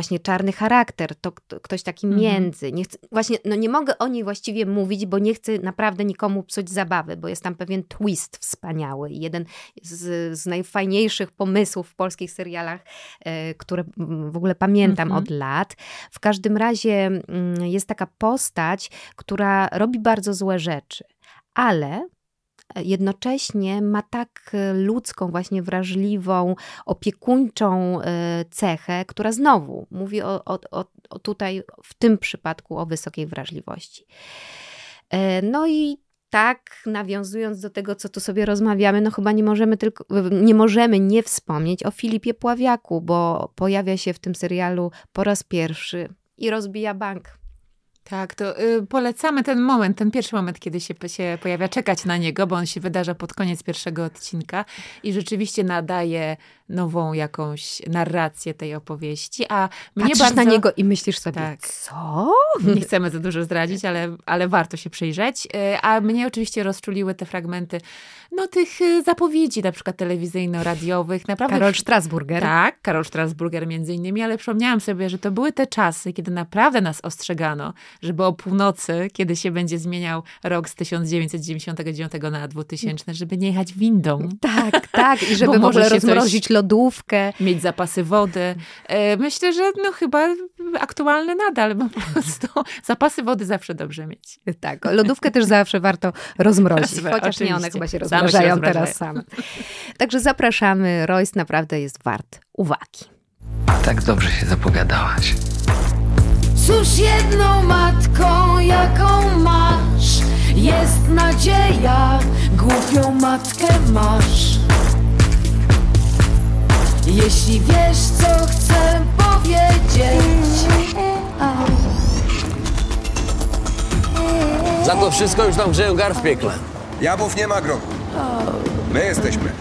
właśnie czarny charakter, to ktoś taki mhm. między. Nie chcę, właśnie, no nie mogę o niej właściwie mówić, bo nie chcę naprawdę nikomu psuć zabawy, bo jest tam pewien twist wspaniały. Jeden z, z najfajniejszych pomysłów w polskich serialach, e, które w ogóle pamiętam mhm. od lat. W każdym razie mm, jest taka postać, która robi bardzo złe rzeczy, ale jednocześnie ma tak e, ludzką, właśnie wrażliwą, opiekuńczą e, cechę, która znowu mówi o, o, o tutaj w tym przypadku o wysokiej wrażliwości. E, no i tak, nawiązując do tego, co tu sobie rozmawiamy, no chyba nie możemy tylko, nie możemy nie wspomnieć o Filipie Pławiaku, bo pojawia się w tym serialu po raz pierwszy i rozbija bank. Tak, to y, polecamy ten moment, ten pierwszy moment, kiedy się, się pojawia, czekać na niego, bo on się wydarza pod koniec pierwszego odcinka i rzeczywiście nadaje nową jakąś narrację tej opowieści, a mnie Patrzysz bardzo... na niego i myślisz sobie, tak, co? Nie chcemy za dużo zdradzić, ale, ale warto się przyjrzeć, y, a mnie oczywiście rozczuliły te fragmenty no tych y, zapowiedzi na przykład telewizyjno-radiowych. Naprawdę... Karol Strasburger. Tak, Karol Strasburger między innymi, ale przypomniałam sobie, że to były te czasy, kiedy naprawdę nas ostrzegano, żeby o północy, kiedy się będzie zmieniał rok z 1999 na 2000, żeby nie jechać windą. Tak, tak. I żeby ogóle rozmrozić coś, lodówkę. Mieć zapasy wody. E, myślę, że no chyba aktualne nadal, bo po prostu zapasy wody zawsze dobrze mieć. Tak, lodówkę też zawsze warto rozmrozić, chociaż Oczywiście. nie one chyba się rozmrażają teraz same. Także zapraszamy. Royce naprawdę jest wart uwagi. Tak dobrze się zapowiadałaś. Cóż jedną matką, jaką masz Jest nadzieja, głupią matkę masz Jeśli wiesz, co chcę powiedzieć Za to wszystko już nam grzeją gar w piekle. Jabłów nie ma grochu. My jesteśmy.